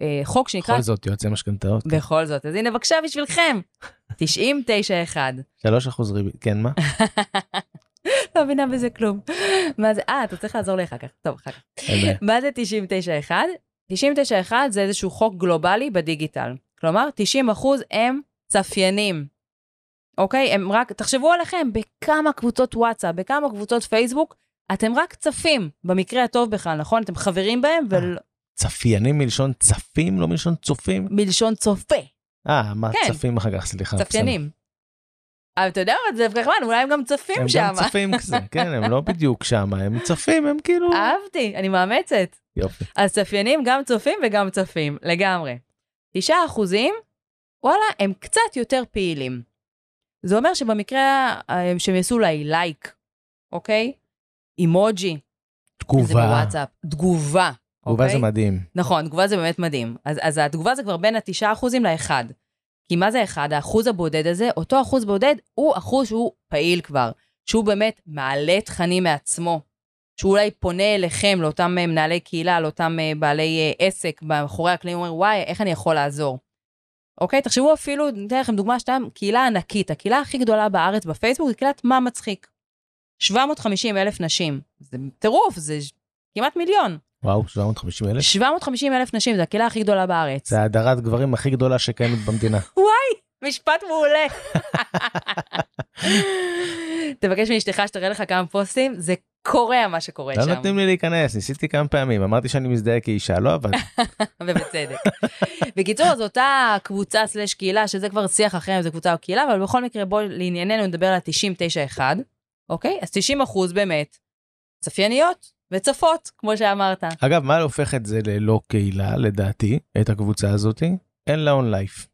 Speaker 3: אה, חוק שנקרא
Speaker 2: בכל זאת, יועצי משכנתאות.
Speaker 3: בכל זאת, אז הנה בבקשה בשבילכם. 90-9-1.
Speaker 2: שלוש אחוז ריבית, כן, מה?
Speaker 3: לא מבינה בזה כלום. מה זה, אה, אתה צריך לעזור לי אחר כך. טוב, אחר כך. מה זה 90-9-1? 90-9-1 זה איזשהו חוק גלובלי בדיגיטל. כלומר, 90 אחוז הם צפיינים. אוקיי? הם רק, תחשבו עליכם, בכמה קבוצות וואטסאפ, בכמה קבוצות פייסבוק, אתם רק צפים, במקרה הטוב בכלל, נכון? אתם חברים בהם,
Speaker 2: צפיינים מלשון צפים, לא מלשון צופים?
Speaker 3: ומלשון צופה.
Speaker 2: אה, מה
Speaker 3: כן.
Speaker 2: צפים אחר כך, סליחה.
Speaker 3: צפיינים. אבל אתה יודע מה, זה כמובן, אולי הם גם
Speaker 2: בסדר.
Speaker 3: צופים
Speaker 2: הם
Speaker 3: שם.
Speaker 2: גם צפים כזה, כן, הם לא בדיוק שם, הם צפים, הם כאילו...
Speaker 3: אהבתי, אני מאמצת.
Speaker 2: יופי.
Speaker 3: אז צפיינים גם צופים וגם צפים, לגמרי. תשעה אחוזים, וואלה, הם קצת יותר פעילים. זה אומר שבמקרה אה, שהם יעשו אולי לייק, אוקיי? אימוג'י, זה
Speaker 2: תגובה.
Speaker 3: בוואטסאפ, תגובה.
Speaker 2: תגובה
Speaker 3: אוקיי?
Speaker 2: זה מדהים.
Speaker 3: נכון, תגובה זה באמת מדהים. אז, אז התגובה זה כבר בין ה-9% ל-1. כי מה זה 1? האחוז הבודד הזה, אותו אחוז בודד הוא אחוז שהוא פעיל כבר, שהוא באמת מעלה תכנים מעצמו, שהוא אולי פונה אליכם, לאותם אה, מנהלי קהילה, לאותם אה, בעלי אה, עסק, מאחורי הקלעים, אומר, וואי, איך אני יכול לעזור? אוקיי? תחשבו אפילו, ניתן לכם דוגמה שתיים, קהילה ענקית, הקהילה הכי גדולה בארץ בפייסבוק היא קהילת מה מצחיק. 750 אלף נשים. זה טירוף, זה כמעט מיליון.
Speaker 2: וואו, 750 אלף?
Speaker 3: 750 אלף נשים, זו הקהילה הכי גדולה בארץ.
Speaker 2: זה הדרת גברים הכי גדולה שקיימת במדינה.
Speaker 3: משפט מעולה. תבקש מאשתך שתראה לך כמה פוסטים, זה קורע מה שקורה
Speaker 2: לא
Speaker 3: שם,
Speaker 2: נותנים לי להיכנס, ניסיתי כמה פעמים, אמרתי שאני מזדהה כאישה, לא עבד.
Speaker 3: ובצדק. בקיצור, אז אותה קבוצה סלש קהילה, שזה כבר שיח אחר אם זה קבוצה או קהילה, אבל בכל מקרה, בואו לענייננו נדבר על 90-9-1, אוקיי? אז 90 אחוז באמת, צפייניות וצפות, כמו שאמרת.
Speaker 2: אגב, מה הופך את זה ללא קהילה, לדעתי, את הקבוצה הזאתי? אין לה און לייף.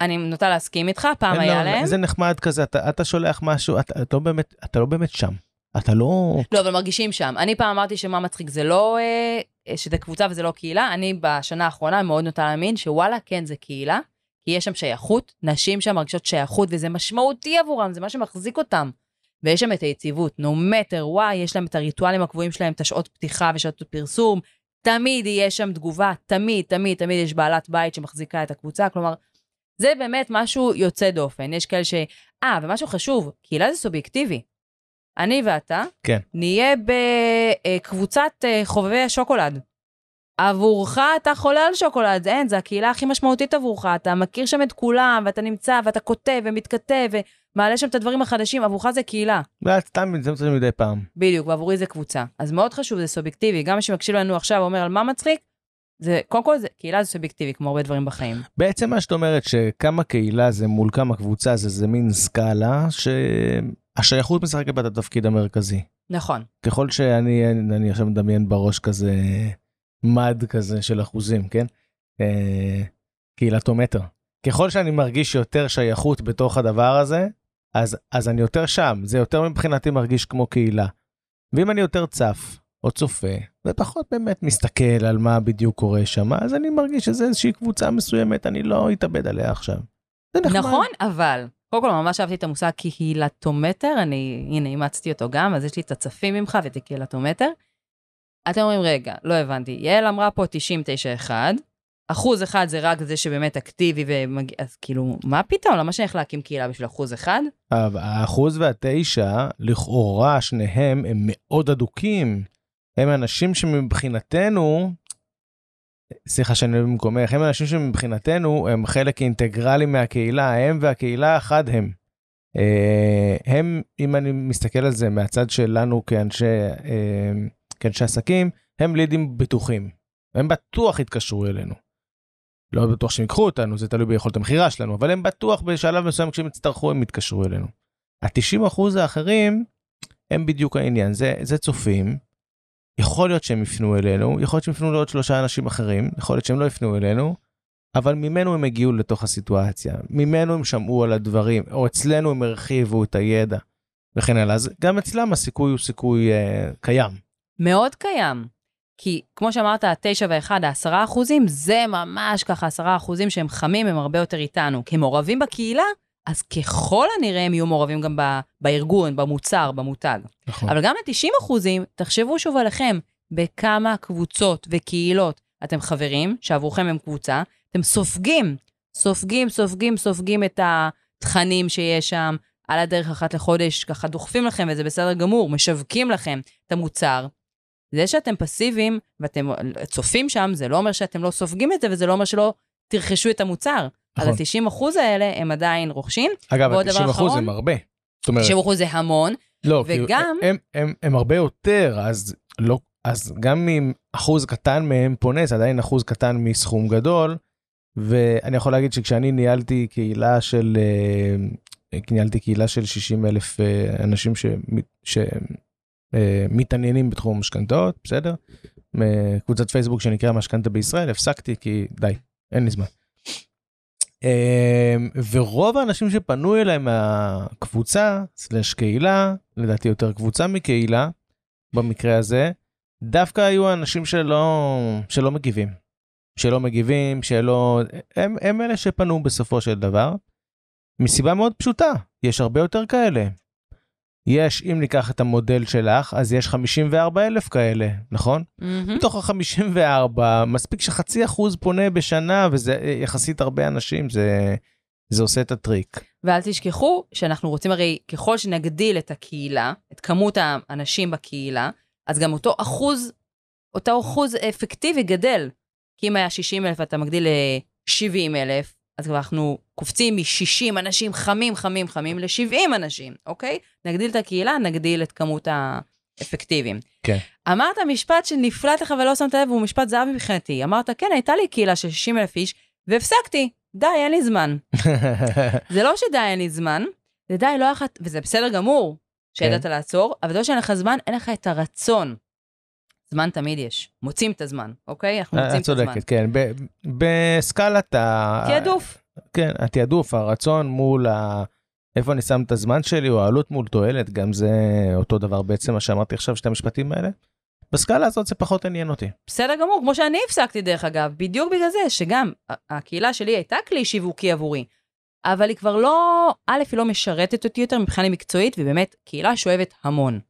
Speaker 3: אני נוטה להסכים איתך, פעם היה. להם.
Speaker 2: זה נחמד כזה, אתה, אתה שולח משהו, אתה, אתה, לא באמת, אתה לא באמת שם. אתה לא...
Speaker 3: לא, אבל מרגישים שם. אני פעם אמרתי שמה מצחיק זה לא, אה, שזה קבוצה וזה לא קהילה. אני בשנה האחרונה מאוד נוטה להאמין שוואלה, כן, זה קהילה. כי יש שם שייכות, נשים שם מרגישות שייכות, וזה משמעותי עבורם, זה מה שמחזיק אותם. ויש שם את היציבות, no matter why, יש להם את הריטואלים הקבועים שלהם, את השעות פתיחה ושעות פרסום, תמיד יהיה שם תגובה, תמיד, תמיד, תמיד יש בעלת בית שמחזיקה את הקבוצה, כלומר, זה באמת משהו יוצא דופן. יש כאלה ש... אה, ומשהו חשוב, קהילה זה סובייקטיבי. אני ואתה,
Speaker 2: כן.
Speaker 3: נהיה בקבוצת אה, חובבי השוקולד. עבורך אתה חולה על שוקולד, אין, זה הקהילה הכי משמעותית עבורך, אתה מכיר שם את כולם, ואתה נמצא, ואתה כותב ומתכתב, ומעלה שם את הדברים החדשים, עבורך זה קהילה.
Speaker 2: ואת סתם זה מצחיק מדי פעם.
Speaker 3: בדיוק, ועבורי זה קבוצה. אז מאוד חשוב, זה סובייקטיבי. גם מי שמקשיב לנו עכשיו ואומר על מה מצחיק, זה, קודם כל, זה, קהילה זה סובייקטיבי, כמו הרבה דברים בחיים.
Speaker 2: בעצם מה שאת אומרת שכמה קהילה זה מול כמה קבוצה זה זה מין סקאלה שהשייכות משחקת בה את התפקיד המרכזי.
Speaker 3: נכון.
Speaker 2: ככל שאני אני עכשיו מדמיין בראש כזה מד כזה של אחוזים כן אה, קהילתומטר ככל שאני מרגיש יותר שייכות בתוך הדבר הזה אז אז אני יותר שם זה יותר מבחינתי מרגיש כמו קהילה. ואם אני יותר צף או צופה ופחות באמת מסתכל על מה בדיוק קורה שם אז אני מרגיש שזה איזושהי קבוצה מסוימת אני לא אתאבד עליה עכשיו. זה נחמד.
Speaker 3: נכון, אבל, קודם כל, ממש אהבתי את המושג קהילתומטר, אני, הנה, אימצתי אותו גם, אז יש לי את הצפים ממך ואת הקהילתומטר. אתם אומרים, רגע, לא הבנתי, יעל אמרה פה 90-91, אחוז אחד זה רק זה שבאמת אקטיבי ומגיע, אז כאילו, מה פתאום? למה שאני הולך להקים קהילה בשביל אחוז אחד?
Speaker 2: האחוז והתשע, לכאורה שניהם הם מאוד אדוקים. הם אנשים שמבחינתנו, סליחה שאני במקומך, הם אנשים שמבחינתנו הם חלק אינטגרלי מהקהילה, הם והקהילה אחד הם. אה, הם, אם אני מסתכל על זה מהצד שלנו כאנשי, אה, כאנשי עסקים, הם לידים בטוחים. הם בטוח יתקשרו אלינו. לא בטוח שהם ייקחו אותנו, זה תלוי ביכולת המכירה שלנו, אבל הם בטוח בשלב מסוים כשהם יצטרכו הם יתקשרו אלינו. ה-90% האחרים הם בדיוק העניין, זה, זה צופים, יכול להיות שהם יפנו אלינו, יכול להיות שהם יפנו לעוד שלושה אנשים אחרים, יכול להיות שהם לא יפנו אלינו, אבל ממנו הם הגיעו לתוך הסיטואציה, ממנו הם שמעו על הדברים, או אצלנו הם הרחיבו את הידע וכן הלאה, אז גם אצלם הסיכוי הוא סיכוי אה, קיים.
Speaker 3: מאוד קיים. כי כמו שאמרת, ה-9 וה-1, ה-10 אחוזים, זה ממש ככה 10 אחוזים שהם חמים, הם הרבה יותר איתנו. כי הם מעורבים בקהילה, אז ככל הנראה הם יהיו מעורבים גם ב- בארגון, במוצר, במותג.
Speaker 2: נכון.
Speaker 3: אבל גם ל-90 אחוזים, תחשבו שוב עליכם, בכמה קבוצות וקהילות אתם חברים, שעבורכם הם קבוצה, אתם סופגים, סופגים, סופגים, סופגים את התכנים שיש שם, על הדרך אחת לחודש, ככה דוחפים לכם, וזה בסדר גמור, משווקים לכם את המוצר. זה שאתם פסיביים ואתם צופים שם, זה לא אומר שאתם לא סופגים את זה, וזה לא אומר שלא תרכשו את המוצר. אז
Speaker 2: נכון.
Speaker 3: ה-90 אחוז האלה הם עדיין רוכשים,
Speaker 2: אגב,
Speaker 3: ועוד דבר
Speaker 2: 90%
Speaker 3: אחרון,
Speaker 2: הם הרבה. זאת אומרת,
Speaker 3: 90 אחוז זה המון,
Speaker 2: לא,
Speaker 3: וגם-
Speaker 2: הם, הם, הם הרבה יותר, אז לא, אז גם אם אחוז קטן מהם פונה, זה עדיין אחוז קטן מסכום גדול, ואני יכול להגיד שכשאני ניהלתי קהילה של, אה, ניהלתי קהילה של 60 אלף אה, אנשים שמתעניינים בתחום המשכנתאות, בסדר? קבוצת פייסבוק שנקרא משכנתה בישראל, הפסקתי כי די, אין לי זמן. אמ, ורוב האנשים שפנו אליי מהקבוצה, סלש קהילה, לדעתי יותר קבוצה מקהילה, במקרה הזה, דווקא היו האנשים שלא, שלא מגיבים. שלא מגיבים, שלא... הם, הם אלה שפנו בסופו של דבר. מסיבה מאוד פשוטה, יש הרבה יותר כאלה. יש, אם ניקח את המודל שלך, אז יש 54 אלף כאלה, נכון?
Speaker 3: מהמם.
Speaker 2: מתוך ה-54, מספיק שחצי אחוז פונה בשנה, וזה אה, יחסית הרבה אנשים, זה, זה עושה את הטריק.
Speaker 3: ואל תשכחו שאנחנו רוצים הרי, ככל שנגדיל את הקהילה, את כמות האנשים בקהילה, אז גם אותו אחוז, אותו אחוז אפקטיבי גדל. כי אם היה 60 אלף ואתה מגדיל ל-70 אלף, אז כבר אנחנו קופצים מ-60 אנשים חמים, חמים, חמים ל-70 אנשים, אוקיי? נגדיל את הקהילה, נגדיל את כמות האפקטיביים.
Speaker 2: כן.
Speaker 3: אמרת משפט שנפלט לך ולא שמת לב, והוא משפט זהב מבחינתי. אמרת, כן, הייתה לי קהילה של 60 אלף איש, והפסקתי. די, אין לי זמן. זה לא שדי, אין לי זמן, זה די, לא לך, וזה בסדר גמור שידעת
Speaker 2: כן.
Speaker 3: לעצור, אבל זה לא שאין לך זמן, אין לך את הרצון. זמן תמיד יש, מוצאים את הזמן, אוקיי? אנחנו מוצאים
Speaker 2: את
Speaker 3: את הזמן.
Speaker 2: צודקת, כן. ב- בסקלת ה...
Speaker 3: תעדוף.
Speaker 2: כן, התעדוף, הרצון מול ה... איפה אני שם את הזמן שלי, או העלות מול תועלת, גם זה אותו דבר בעצם מה שאמרתי עכשיו, שתי המשפטים האלה. בסקאלה הזאת זה פחות עניין אותי.
Speaker 3: בסדר גמור, כמו שאני הפסקתי דרך אגב, בדיוק בגלל זה, שגם הקהילה שלי הייתה כלי שיווקי עבורי, אבל היא כבר לא, א', היא לא משרתת אותי יותר מבחינה מקצועית, ובאמת, קהילה שואבת המון.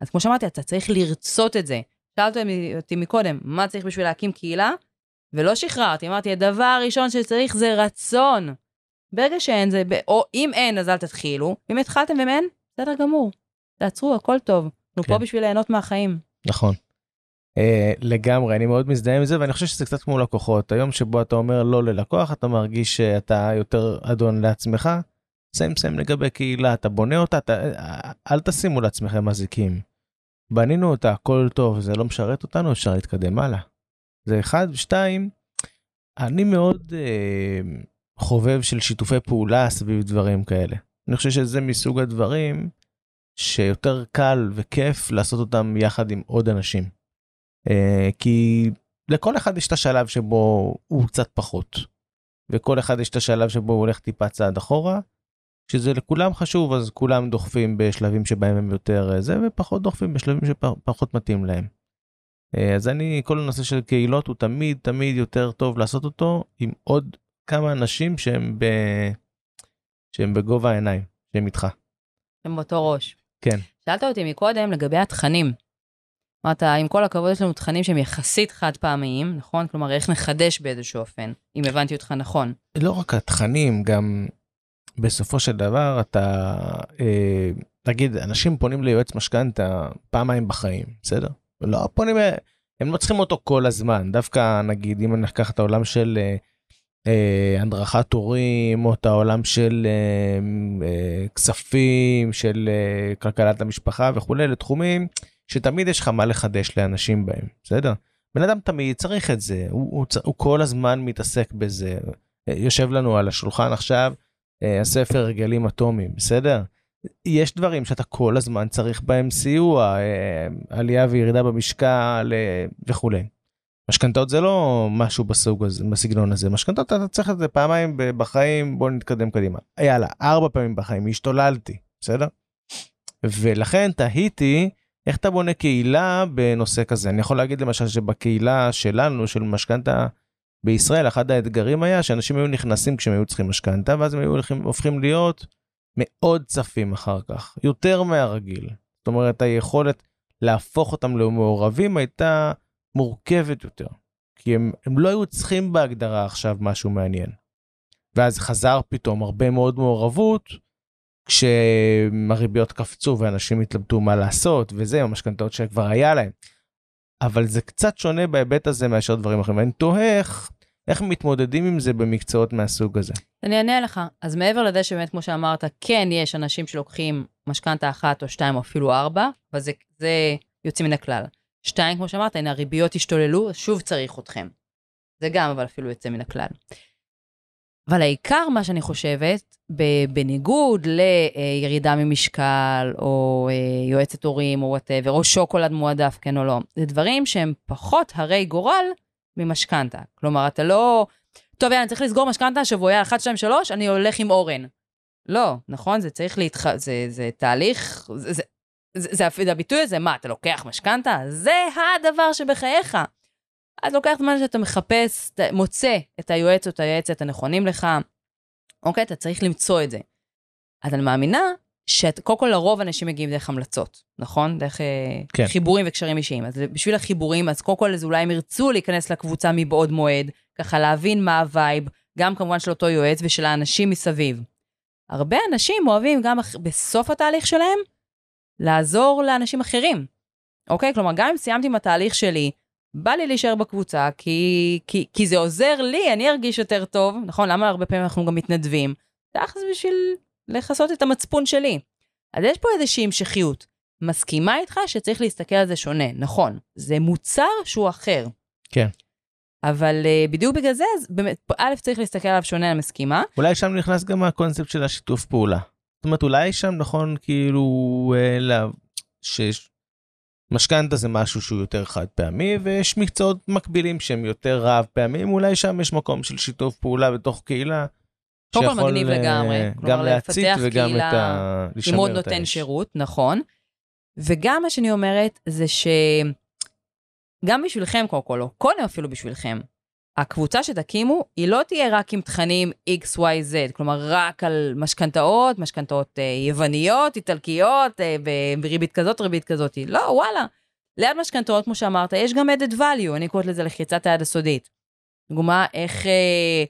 Speaker 3: אז כמו שאמרתי, אתה צריך לרצות את זה. שאלת אותי מקודם, מה צריך בשביל להקים קהילה? ולא שחררתי, אמרתי, הדבר הראשון שצריך זה רצון. ברגע שאין זה, או אם אין, אז אל תתחילו. אם התחלתם ואם אין, בסדר גמור. תעצרו, הכל טוב. אנחנו
Speaker 2: כן.
Speaker 3: פה בשביל ליהנות מהחיים.
Speaker 2: נכון. Uh, לגמרי, אני מאוד מזדהה עם זה, ואני חושב שזה קצת כמו לקוחות. היום שבו אתה אומר לא ללקוח, אתה מרגיש שאתה יותר אדון לעצמך. סיים סיים לגבי קהילה, אתה בונה אותה, אתה, אה, אל תשימו לעצמכם אזיקים. בנינו אותה, הכל טוב, זה לא משרת אותנו, אפשר להתקדם הלאה. זה אחד, ושתיים, אני מאוד uh, חובב של שיתופי פעולה סביב דברים כאלה. אני חושב שזה מסוג הדברים שיותר קל וכיף לעשות אותם יחד עם עוד אנשים. Uh, כי לכל אחד יש את השלב שבו הוא קצת פחות. וכל אחד יש את השלב שבו הוא הולך טיפה צעד אחורה. שזה לכולם חשוב אז כולם דוחפים בשלבים שבהם הם יותר אה, זה ופחות דוחפים בשלבים שפחות מתאים להם. אה, אז אני כל הנושא של קהילות הוא תמיד תמיד יותר טוב לעשות אותו עם עוד כמה אנשים שהם ב... שהם בגובה העיניים שהם איתך.
Speaker 3: אתם באותו ראש.
Speaker 2: כן.
Speaker 3: שאלת אותי מקודם לגבי התכנים. אמרת, עם כל הכבוד, יש לנו תכנים שהם יחסית חד פעמיים, נכון? כלומר, איך נחדש באיזשהו אופן, אם הבנתי אותך נכון.
Speaker 2: לא רק התכנים גם בסופו של דבר אתה אה, תגיד אנשים פונים ליועץ משכנתה פעמיים בחיים בסדר לא פונים הם לא צריכים אותו כל הזמן. דווקא נגיד אם ניקח את העולם של אה, אה, הדרכת הורים או את העולם של אה, אה, כספים של אה, כלכלת המשפחה וכולי לתחומים שתמיד יש לך מה לחדש לאנשים בהם בסדר. בן אדם תמיד צריך את זה הוא, הוא, הוא כל הזמן מתעסק בזה. אה, יושב לנו על השולחן עכשיו אה, הספר רגלים אטומיים בסדר יש דברים שאתה כל הזמן צריך בהם סיוע אה, עלייה וירידה במשקל אה, וכולי. משכנתאות זה לא משהו בסוג הזה בסגנון הזה משכנתאות אתה צריך את זה פעמיים בחיים בוא נתקדם קדימה יאללה ארבע פעמים בחיים השתוללתי בסדר. ולכן תהיתי איך אתה בונה קהילה בנושא כזה אני יכול להגיד למשל שבקהילה שלנו של משכנתה בישראל אחד האתגרים היה שאנשים היו נכנסים כשהם היו צריכים משכנתה ואז הם היו הופכים להיות מאוד צפים אחר כך יותר מהרגיל זאת אומרת היכולת להפוך אותם למעורבים הייתה מורכבת יותר כי הם, הם לא היו צריכים בהגדרה עכשיו משהו מעניין. ואז חזר פתאום הרבה מאוד מעורבות כשהריביות קפצו ואנשים התלבטו מה לעשות וזה המשכנתאות שכבר היה להם. אבל זה קצת שונה בהיבט הזה מאשר דברים אחרים ואני תוהה איך, איך מתמודדים עם זה במקצועות מהסוג הזה.
Speaker 3: אני אענה לך. אז מעבר לזה שבאמת, כמו שאמרת, כן יש אנשים שלוקחים משכנתה אחת או שתיים או אפילו ארבע, אבל זה, זה יוצא מן הכלל. שתיים, כמו שאמרת, הנה הריביות השתוללו, שוב צריך אתכם. זה גם, אבל אפילו יוצא מן הכלל. אבל העיקר, מה שאני חושבת, בניגוד לירידה ממשקל, או אה, יועצת הורים, או whatever, או שוקולד מועדף, כן או לא, זה דברים שהם פחות הרי גורל ממשכנתה. כלומר, אתה לא, טוב, יאללה, אני צריך לסגור משכנתה השבוע, יאללה, 1, 2, 3, אני הולך עם אורן. לא, נכון? זה צריך להתח... זה, זה תהליך, זה, זה, זה, זה, זה הביטוי הזה, מה, אתה לוקח משכנתה? זה הדבר שבחייך. אז לוקח זמן שאתה מחפש, מוצא את היועץ או את היועצת הנכונים לך, אוקיי? אתה צריך למצוא את זה. אז אני מאמינה שקודם כל לרוב אנשים מגיעים דרך המלצות, נכון? דרך
Speaker 2: כן.
Speaker 3: כן. חיבורים וקשרים אישיים. אז בשביל החיבורים, אז קודם כל אז אולי הם ירצו להיכנס לקבוצה מבעוד מועד, ככה להבין מה ה vibe, גם כמובן של אותו יועץ ושל האנשים מסביב. הרבה אנשים אוהבים גם בסוף התהליך שלהם לעזור לאנשים אחרים, אוקיי? כלומר, גם אם סיימתי עם התהליך שלי, בא לי להישאר בקבוצה, כי, כי, כי זה עוזר לי, אני ארגיש יותר טוב, נכון? למה הרבה פעמים אנחנו גם מתנדבים? תכל'ס בשביל לכסות את המצפון שלי. אז יש פה איזושהי המשכיות. מסכימה איתך שצריך להסתכל על זה שונה, נכון. זה מוצר שהוא אחר.
Speaker 2: כן.
Speaker 3: אבל uh, בדיוק בגלל זה, אז באמת, א', צריך להסתכל עליו שונה, אני מסכימה.
Speaker 2: אולי שם נכנס גם הקונספט של השיתוף פעולה. זאת אומרת, אולי שם נכון כאילו, אה, לה... שמשכנתה זה משהו שהוא יותר חד פעמי, ויש מקצועות מקבילים שהם יותר רב פעמים, אולי שם יש מקום של שיתוף פעולה בתוך קהילה.
Speaker 3: קודם כל מגניב
Speaker 2: אה,
Speaker 3: לגמרי.
Speaker 2: גם להצית וגם
Speaker 3: קהילה
Speaker 2: את ה...
Speaker 3: עם
Speaker 2: לשמר
Speaker 3: עוד
Speaker 2: את
Speaker 3: נותן
Speaker 2: האש.
Speaker 3: שירות, נכון. וגם מה שאני אומרת זה ש... גם בשבילכם, קודם כל, או קודם אפילו בשבילכם, הקבוצה שתקימו, היא לא תהיה רק עם תכנים X, Y, Z, כלומר, רק על משכנתאות, משכנתאות אה, יווניות, איטלקיות, אה, בריבית כזאת, ריבית כזאת. לא, וואלה. ליד משכנתאות, כמו שאמרת, יש גם added value, אני קוראת לזה לחיצת היד הסודית. דוגמה, איך... אה,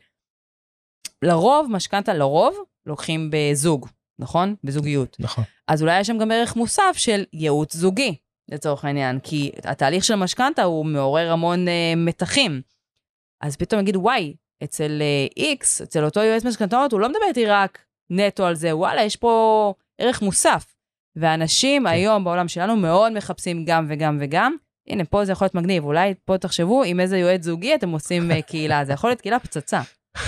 Speaker 3: לרוב, משכנתה, לרוב, לוקחים בזוג, נכון? בזוגיות.
Speaker 2: נכון.
Speaker 3: אז אולי יש שם גם ערך מוסף של ייעוץ זוגי, לצורך העניין, כי התהליך של המשכנתה הוא מעורר המון אה, מתחים. אז פתאום יגיד, וואי, אצל אה, X, אצל אותו יועץ משכנתאות, הוא לא מדבר איתי רק נטו על זה, וואלה, יש פה ערך מוסף. ואנשים כן. היום בעולם שלנו מאוד מחפשים גם וגם וגם. הנה, פה זה יכול להיות מגניב, אולי פה תחשבו עם איזה יועץ זוגי אתם עושים אה, קהילה, זה יכול להיות קהילה פצצה.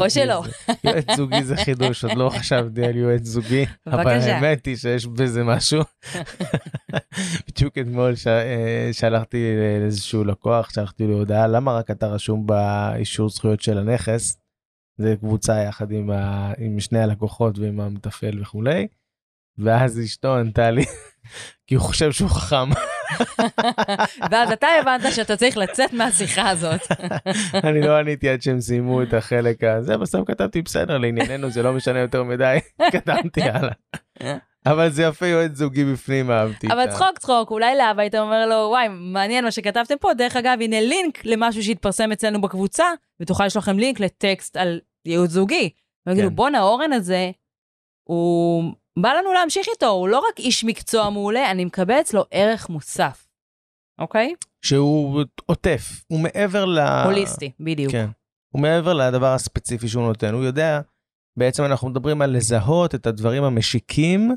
Speaker 3: או שלא.
Speaker 2: יועץ זוגי זה חידוש, עוד לא חשבתי על יועץ זוגי, אבל. האמת היא שיש בזה משהו. בדיוק אתמול אה, שלחתי לאיזשהו לקוח, שלחתי לו הודעה, למה רק אתה רשום באישור זכויות של הנכס? זה קבוצה יחד עם, ה... עם שני הלקוחות ועם המתפעל וכולי. ואז אשתו ענתה לי, כי הוא חושב שהוא חכם.
Speaker 3: ואז אתה הבנת שאתה צריך לצאת מהשיחה הזאת.
Speaker 2: אני לא עניתי עד שהם סיימו את החלק הזה, בסוף כתבתי בסדר, לענייננו זה לא משנה יותר מדי, כתבתי הלאה. אבל זה יפה יועץ זוגי בפנים, אהבתי.
Speaker 3: אבל
Speaker 2: ה-
Speaker 3: צחוק צחוק, אולי לאבא היית אומר לו, וואי, מעניין מה שכתבתם פה, דרך אגב, הנה לינק למשהו שהתפרסם אצלנו בקבוצה, ותוכל לשלוח לכם לינק לטקסט על ייעוץ זוגי. ויגידו,
Speaker 2: כן.
Speaker 3: בואנה, אורן הזה, הוא בא לנו להמשיך איתו, הוא לא רק איש מקצוע מעולה, אני מקבל אצלו ערך מוסף, אוקיי?
Speaker 2: שהוא עוטף, הוא מעבר ל...
Speaker 3: הוליסטי, בדיוק.
Speaker 2: כן. הוא מעבר לדבר הספציפי שהוא נותן, הוא יודע, בעצם אנחנו מדברים על לזהות את הדברים המשיקים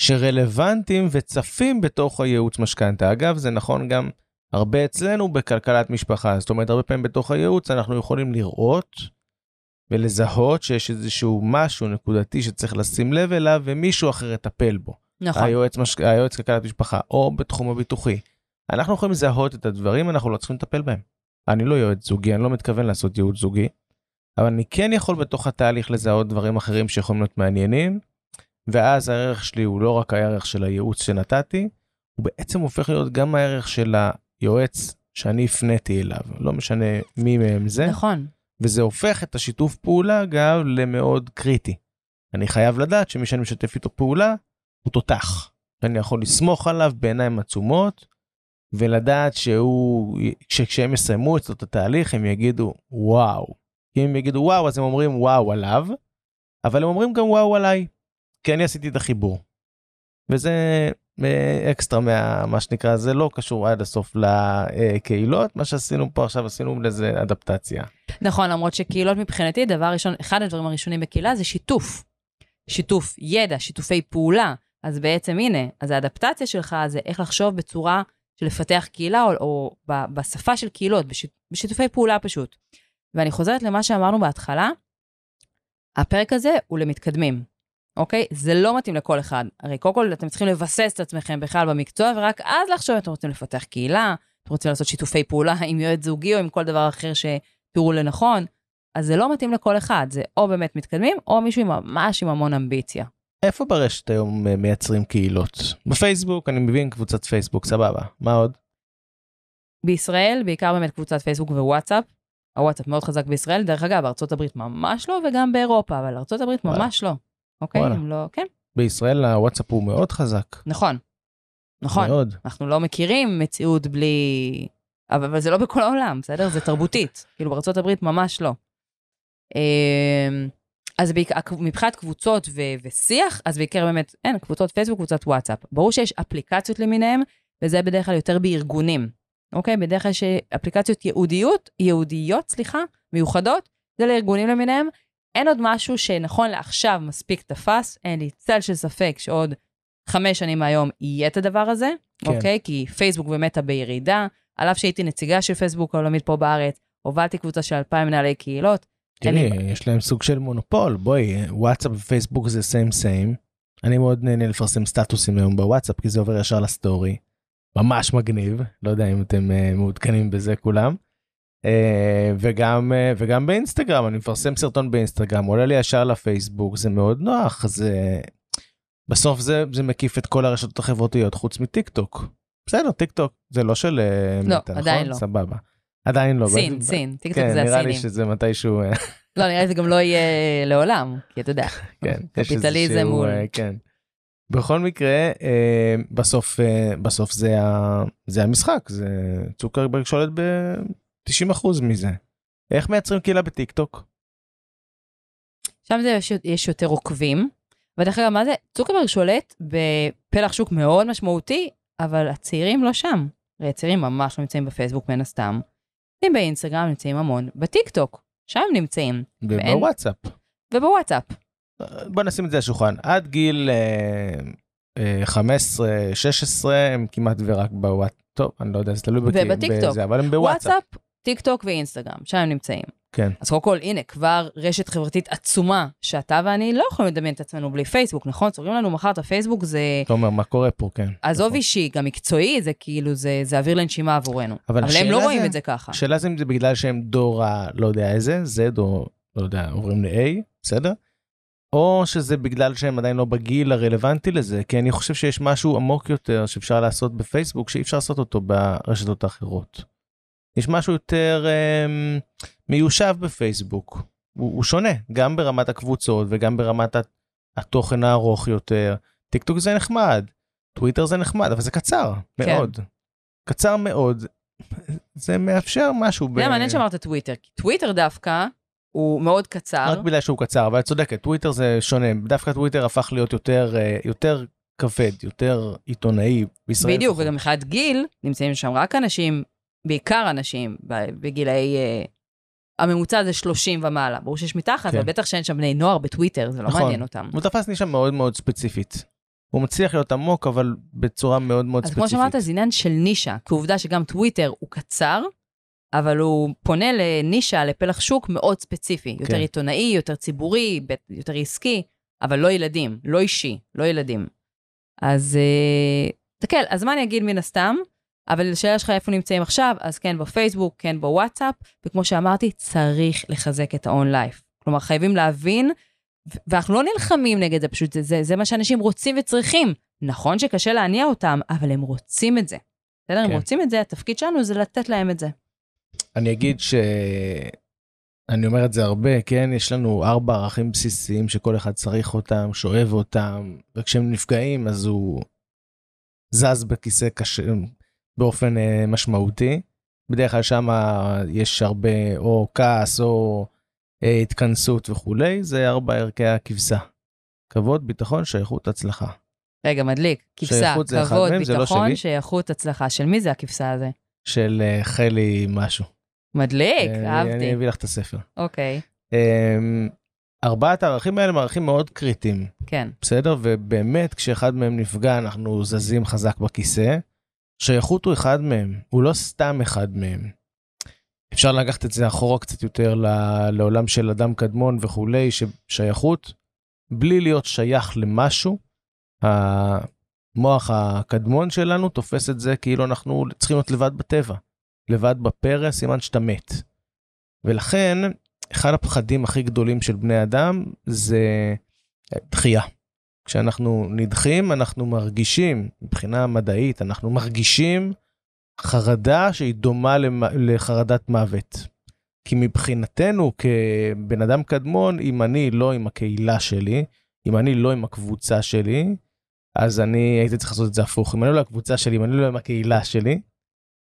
Speaker 2: שרלוונטיים וצפים בתוך הייעוץ משכנתה. אגב, זה נכון גם הרבה אצלנו בכלכלת משפחה, זאת אומרת, הרבה פעמים בתוך הייעוץ אנחנו יכולים לראות ולזהות שיש איזשהו משהו נקודתי שצריך לשים לב אליו ומישהו אחר יטפל בו.
Speaker 3: נכון.
Speaker 2: היועץ, מש... היועץ כלכלת משפחה או בתחום הביטוחי. אנחנו יכולים לזהות את הדברים, אנחנו לא צריכים לטפל בהם. אני לא יועץ זוגי, אני לא מתכוון לעשות ייעוץ זוגי, אבל אני כן יכול בתוך התהליך לזהות דברים אחרים שיכולים להיות מעניינים, ואז הערך שלי הוא לא רק הערך של הייעוץ שנתתי, הוא בעצם הופך להיות גם הערך של היועץ שאני הפניתי אליו, לא משנה מי מהם זה,
Speaker 3: נכון.
Speaker 2: וזה הופך את השיתוף פעולה, אגב, למאוד קריטי. אני חייב לדעת שמי שאני משתף איתו פעולה, הוא תותח. אני יכול לסמוך עליו בעיניים עצומות, ולדעת שהוא, שכשהם יסיימו את התהליך, הם יגידו וואו. כי אם הם יגידו וואו, אז הם אומרים וואו עליו, אבל הם אומרים גם וואו עליי, כי אני עשיתי את החיבור. וזה אקסטרה מה, מה שנקרא, זה לא קשור עד הסוף לקהילות, מה שעשינו פה עכשיו, עשינו לזה אדפטציה.
Speaker 3: נכון, למרות שקהילות מבחינתי, דבר ראשון, אחד הדברים הראשונים בקהילה זה שיתוף. שיתוף ידע, שיתופי פעולה. אז בעצם הנה, אז האדפטציה שלך זה איך לחשוב בצורה של לפתח קהילה, או, או ב, בשפה של קהילות, בשיט, בשיתופי פעולה פשוט. ואני חוזרת למה שאמרנו בהתחלה, הפרק הזה הוא למתקדמים, אוקיי? זה לא מתאים לכל אחד. הרי קודם כל אתם צריכים לבסס את עצמכם בכלל במקצוע, ורק אז לחשוב אם אתם רוצים לפתח קהילה, אתם רוצים לעשות שיתופי פעולה עם יועץ זוגי או עם כל דבר אחר ש... תראו לנכון, אז זה לא מתאים לכל אחד, זה או באמת מתקדמים, או מישהו ממש עם המון אמביציה.
Speaker 2: איפה ברשת היום אה, מייצרים קהילות? בפייסבוק, אני מבין קבוצת פייסבוק, סבבה. מה עוד?
Speaker 3: בישראל, בעיקר באמת קבוצת פייסבוק ווואטסאפ. הוואטסאפ מאוד חזק בישראל, דרך אגב, הברית ממש לא, וגם באירופה, אבל
Speaker 2: וואלה.
Speaker 3: ממש לא. אוקיי?
Speaker 2: וואלה.
Speaker 3: אם לא, כן,
Speaker 2: בישראל הוואטסאפ הוא מאוד חזק.
Speaker 3: נכון. נכון.
Speaker 2: מאוד.
Speaker 3: אנחנו לא מכירים מציאות בלי... אבל, אבל זה לא בכל העולם, בסדר? זה תרבותית. כאילו בארצות הברית ממש לא. אמ, אז בעיקר, מבחינת קבוצות ו- ושיח, אז בעיקר באמת, אין, קבוצות פייסבוק, קבוצת וואטסאפ. ברור שיש אפליקציות למיניהם, וזה בדרך כלל יותר בארגונים. אוקיי? בדרך כלל יש אפליקציות ייעודיות, ייעודיות, סליחה, מיוחדות, זה לארגונים למיניהם. אין עוד משהו שנכון לעכשיו מספיק תפס, אין לי צל של ספק שעוד חמש שנים מהיום יהיה את הדבר הזה,
Speaker 2: כן.
Speaker 3: אוקיי? כי פייסבוק ומטא בירידה, על אף שהייתי נציגה של פייסבוק העולמית פה בארץ, הובלתי קבוצה של 2,000 מנהלי קהילות.
Speaker 2: תראי,
Speaker 3: לי-
Speaker 2: יש להם סוג של מונופול. בואי, וואטסאפ ופייסבוק זה סיים סיים. אני מאוד נהנה לפרסם סטטוסים היום בוואטסאפ, כי זה עובר ישר לסטורי. ממש מגניב, לא יודע אם אתם אה, מעודכנים בזה כולם. אה, וגם אה, וגם באינסטגרם אני מפרסם סרטון באינסטגרם עולה לי ישר לפייסבוק זה מאוד נוח זה בסוף זה זה מקיף את כל הרשתות החברתיות חוץ מטיק טוק. בסדר טיק טוק זה לא של אה,
Speaker 3: לא,
Speaker 2: מטא,
Speaker 3: עדיין
Speaker 2: נכון?
Speaker 3: לא.
Speaker 2: סבבה. עדיין לא.
Speaker 3: סין,
Speaker 2: ב-
Speaker 3: סין, טיקטוק
Speaker 2: כן,
Speaker 3: זה
Speaker 2: נראה לי
Speaker 3: הסינים.
Speaker 2: שזה מתישהו
Speaker 3: לא, נראה לי זה גם לא יהיה לעולם, כי אתה יודע,
Speaker 2: כן,
Speaker 3: קפיטליזם מול...
Speaker 2: אה, כן. בכל מקרה בסוף בסוף זה ה- זה המשחק זה צוקרברג שולט ב-90% מזה. איך מייצרים קהילה בטיק טוק?
Speaker 3: שם זה יש, יש יותר עוקבים. ודרך אגב, מה זה? צוקרברג שולט בפלח שוק מאוד משמעותי, אבל הצעירים לא שם. הצעירים ממש לא נמצאים בפייסבוק מן הסתם. נמצאים באינסטגרם, נמצאים המון. בטיק טוק, שם הם נמצאים. ואין-
Speaker 2: ובוואטסאפ.
Speaker 3: ובוואטסאפ.
Speaker 2: בוא נשים את זה על השולחן עד גיל אה, אה, 15 16 הם כמעט ורק בוואטסאפ טוב אני לא יודע זה תלוי
Speaker 3: ובטיקטוק.
Speaker 2: בזה, אבל הם בוואטסאפ.
Speaker 3: וואטסאפ, טיק טוק ואינסטגרם, שם הם נמצאים.
Speaker 2: כן.
Speaker 3: אז קודם כל, הנה, כבר רשת חברתית עצומה, שאתה ואני לא יכולים לדמיין את עצמנו בלי פייסבוק, נכון? סוגרים לנו מחר את הפייסבוק, זה...
Speaker 2: תומר מה קורה פה כן.
Speaker 3: עזוב
Speaker 2: נכון.
Speaker 3: אישי, גם מקצועי, זה כאילו, זה, זה אוויר לנשימה עבורנו.
Speaker 2: אבל
Speaker 3: אבל, הם לא רואים
Speaker 2: זה-
Speaker 3: את זה ככה.
Speaker 2: השאלה זה אם זה בגלל שהם דור ה... לא יודע איזה, Z או לא יודע, עוברים ל-A, בסדר? או שזה בגלל שהם עדיין לא בגיל הרלוונטי לזה, כי אני חושב שיש משהו עמוק יותר שאפשר לעשות בפייסבוק שאי אפשר לעשות אותו ברשתות האחרות. יש משהו יותר um, מיושב בפייסבוק. הוא, הוא שונה, גם ברמת הקבוצות וגם ברמת הת- התוכן הארוך יותר. טיק טוק זה נחמד, טוויטר זה נחמד, אבל זה קצר
Speaker 3: כן.
Speaker 2: מאוד. קצר מאוד. זה מאפשר משהו.
Speaker 3: זה מעניין שאמרת טוויטר, כי טוויטר דווקא הוא מאוד קצר.
Speaker 2: רק בגלל שהוא קצר, אבל את צודקת, טוויטר זה שונה, דווקא טוויטר הפך להיות יותר, אה, יותר כבד, יותר עיתונאי בישראל.
Speaker 3: בדיוק. וגם מבחינת גיל, נמצאים שם רק אנשים, בעיקר אנשים בגילאי... אה, הממוצע זה 30 ומעלה. ברור שיש מתחת,
Speaker 2: כן.
Speaker 3: אבל בטח שאין שם בני נוער בטוויטר, זה לא
Speaker 2: נכון.
Speaker 3: מעניין אותם.
Speaker 2: הוא תפס נישה מאוד מאוד ספציפית. הוא מצליח להיות עמוק, אבל בצורה מאוד מאוד
Speaker 3: אז
Speaker 2: ספציפית.
Speaker 3: כמו שאמרת, זה עניין של נישה, כי עובדה שגם טוויטר הוא קצר, אבל הוא פונה לנישה, לפלח שוק מאוד ספציפי, יותר
Speaker 2: כן.
Speaker 3: עיתונאי, יותר ציבורי, יותר עסקי, אבל לא ילדים, לא אישי, לא ילדים. אז אה, תסתכל, אז מה אני אגיד מן הסתם? אבל לשאלה שלך איפה נמצאים עכשיו, אז כן בפייסבוק, כן בוואטסאפ, וכמו שאמרתי, צריך לחזק את ה-on life. כלומר, חייבים להבין, ואנחנו לא נלחמים נגד זה, פשוט זה, זה, זה מה שאנשים רוצים וצריכים. נכון שקשה להניע אותם, אבל הם רוצים את זה. בסדר? הם
Speaker 2: כן.
Speaker 3: רוצים את זה, התפקיד שלנו זה לתת להם את זה.
Speaker 2: אני אגיד ש... אני אומר את זה הרבה, כן? יש לנו ארבע ערכים בסיסיים שכל אחד צריך אותם, שואב אותם, וכשהם נפגעים אז הוא זז בכיסא קשה, באופן אה, משמעותי. בדרך כלל שם יש הרבה או כעס או אה, התכנסות וכולי, זה ארבע ערכי הכבשה. כבוד, ביטחון, שייכות, הצלחה.
Speaker 3: רגע, מדליק. כבשה,
Speaker 2: אחד
Speaker 3: כבוד,
Speaker 2: מהם, לא
Speaker 3: ביטחון,
Speaker 2: שלי.
Speaker 3: שייכות, הצלחה. של מי זה הכבשה הזה?
Speaker 2: של אה, חלי משהו.
Speaker 3: מדליק,
Speaker 2: אה, אני
Speaker 3: אהבתי.
Speaker 2: אביא לך את הספר.
Speaker 3: אוקיי,
Speaker 2: אמ, ארבעת הערכים האלה הם ערכים מאוד קריטיים,
Speaker 3: כן.
Speaker 2: בסדר? ובאמת כשאחד מהם נפגע אנחנו זזים חזק בכיסא. שייכות הוא אחד מהם, הוא לא סתם אחד מהם. אפשר לקחת את זה אחורה קצת יותר לעולם של אדם קדמון וכולי, ששייכות, בלי להיות שייך למשהו, המוח הקדמון שלנו תופס את זה כאילו אנחנו צריכים להיות לבד בטבע. לבד בפרא, סימן שאתה מת. ולכן, אחד הפחדים הכי גדולים של בני אדם זה דחייה. כשאנחנו נדחים, אנחנו מרגישים, מבחינה מדעית, אנחנו מרגישים חרדה שהיא דומה לחרדת מוות. כי מבחינתנו, כבן אדם קדמון, אם אני לא עם הקהילה שלי, אם אני לא עם הקבוצה שלי, אז אני הייתי צריך לעשות את זה הפוך. אם אני לא הקבוצה שלי, אם אני לא עם הקהילה שלי,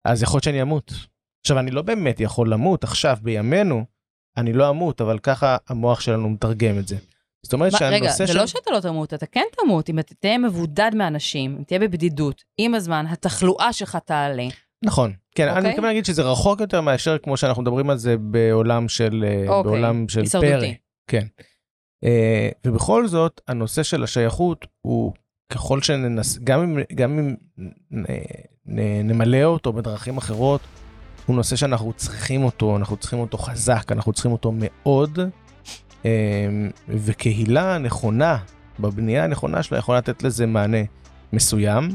Speaker 2: אז יכול להיות שאני אמות. עכשיו, אני לא באמת יכול למות עכשיו, בימינו, אני לא אמות, אבל ככה המוח שלנו מתרגם את זה. זאת אומרת שהנושא של...
Speaker 3: רגע, זה לא שאתה לא תמות, אתה כן תמות. אם אתה תהיה מבודד מאנשים, אם תהיה בבדידות, עם הזמן, התחלואה שלך תעלה.
Speaker 2: נכון. כן, אני
Speaker 3: אוקיי?
Speaker 2: מתכוון להגיד שזה רחוק יותר מאשר כמו שאנחנו מדברים על זה בעולם של, אה,
Speaker 3: אוקיי,
Speaker 2: בעולם של
Speaker 3: הישרדותי.
Speaker 2: פרא. כן. אה, ובכל זאת, הנושא של השייכות הוא ככל שננס... גם אם, גם אם נ- נ- נמלא אותו בדרכים אחרות, הוא נושא שאנחנו צריכים אותו, אנחנו צריכים אותו חזק, אנחנו צריכים אותו מאוד, וקהילה נכונה, בבנייה הנכונה שלה יכולה לתת לזה מענה מסוים.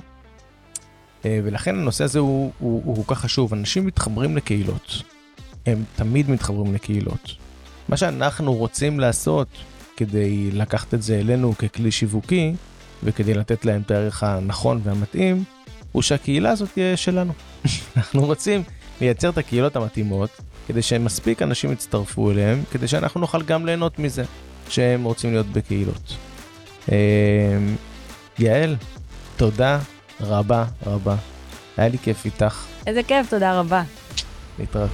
Speaker 2: אה, ולכן הנושא הזה הוא, הוא, הוא כל כך חשוב. אנשים מתחברים לקהילות. הם תמיד מתחברים לקהילות. מה שאנחנו רוצים לעשות כדי לקחת את זה אלינו ככלי שיווקי, וכדי לתת להם את הערך הנכון והמתאים, הוא שהקהילה הזאת תהיה שלנו. אנחנו רוצים לייצר את הקהילות המתאימות, כדי שמספיק אנשים יצטרפו אליהם, כדי שאנחנו נוכל גם ליהנות מזה, שהם רוצים להיות בקהילות. אה, יעל, תודה רבה רבה. היה לי כיף איתך.
Speaker 3: איזה כיף, תודה רבה.
Speaker 2: להתראות.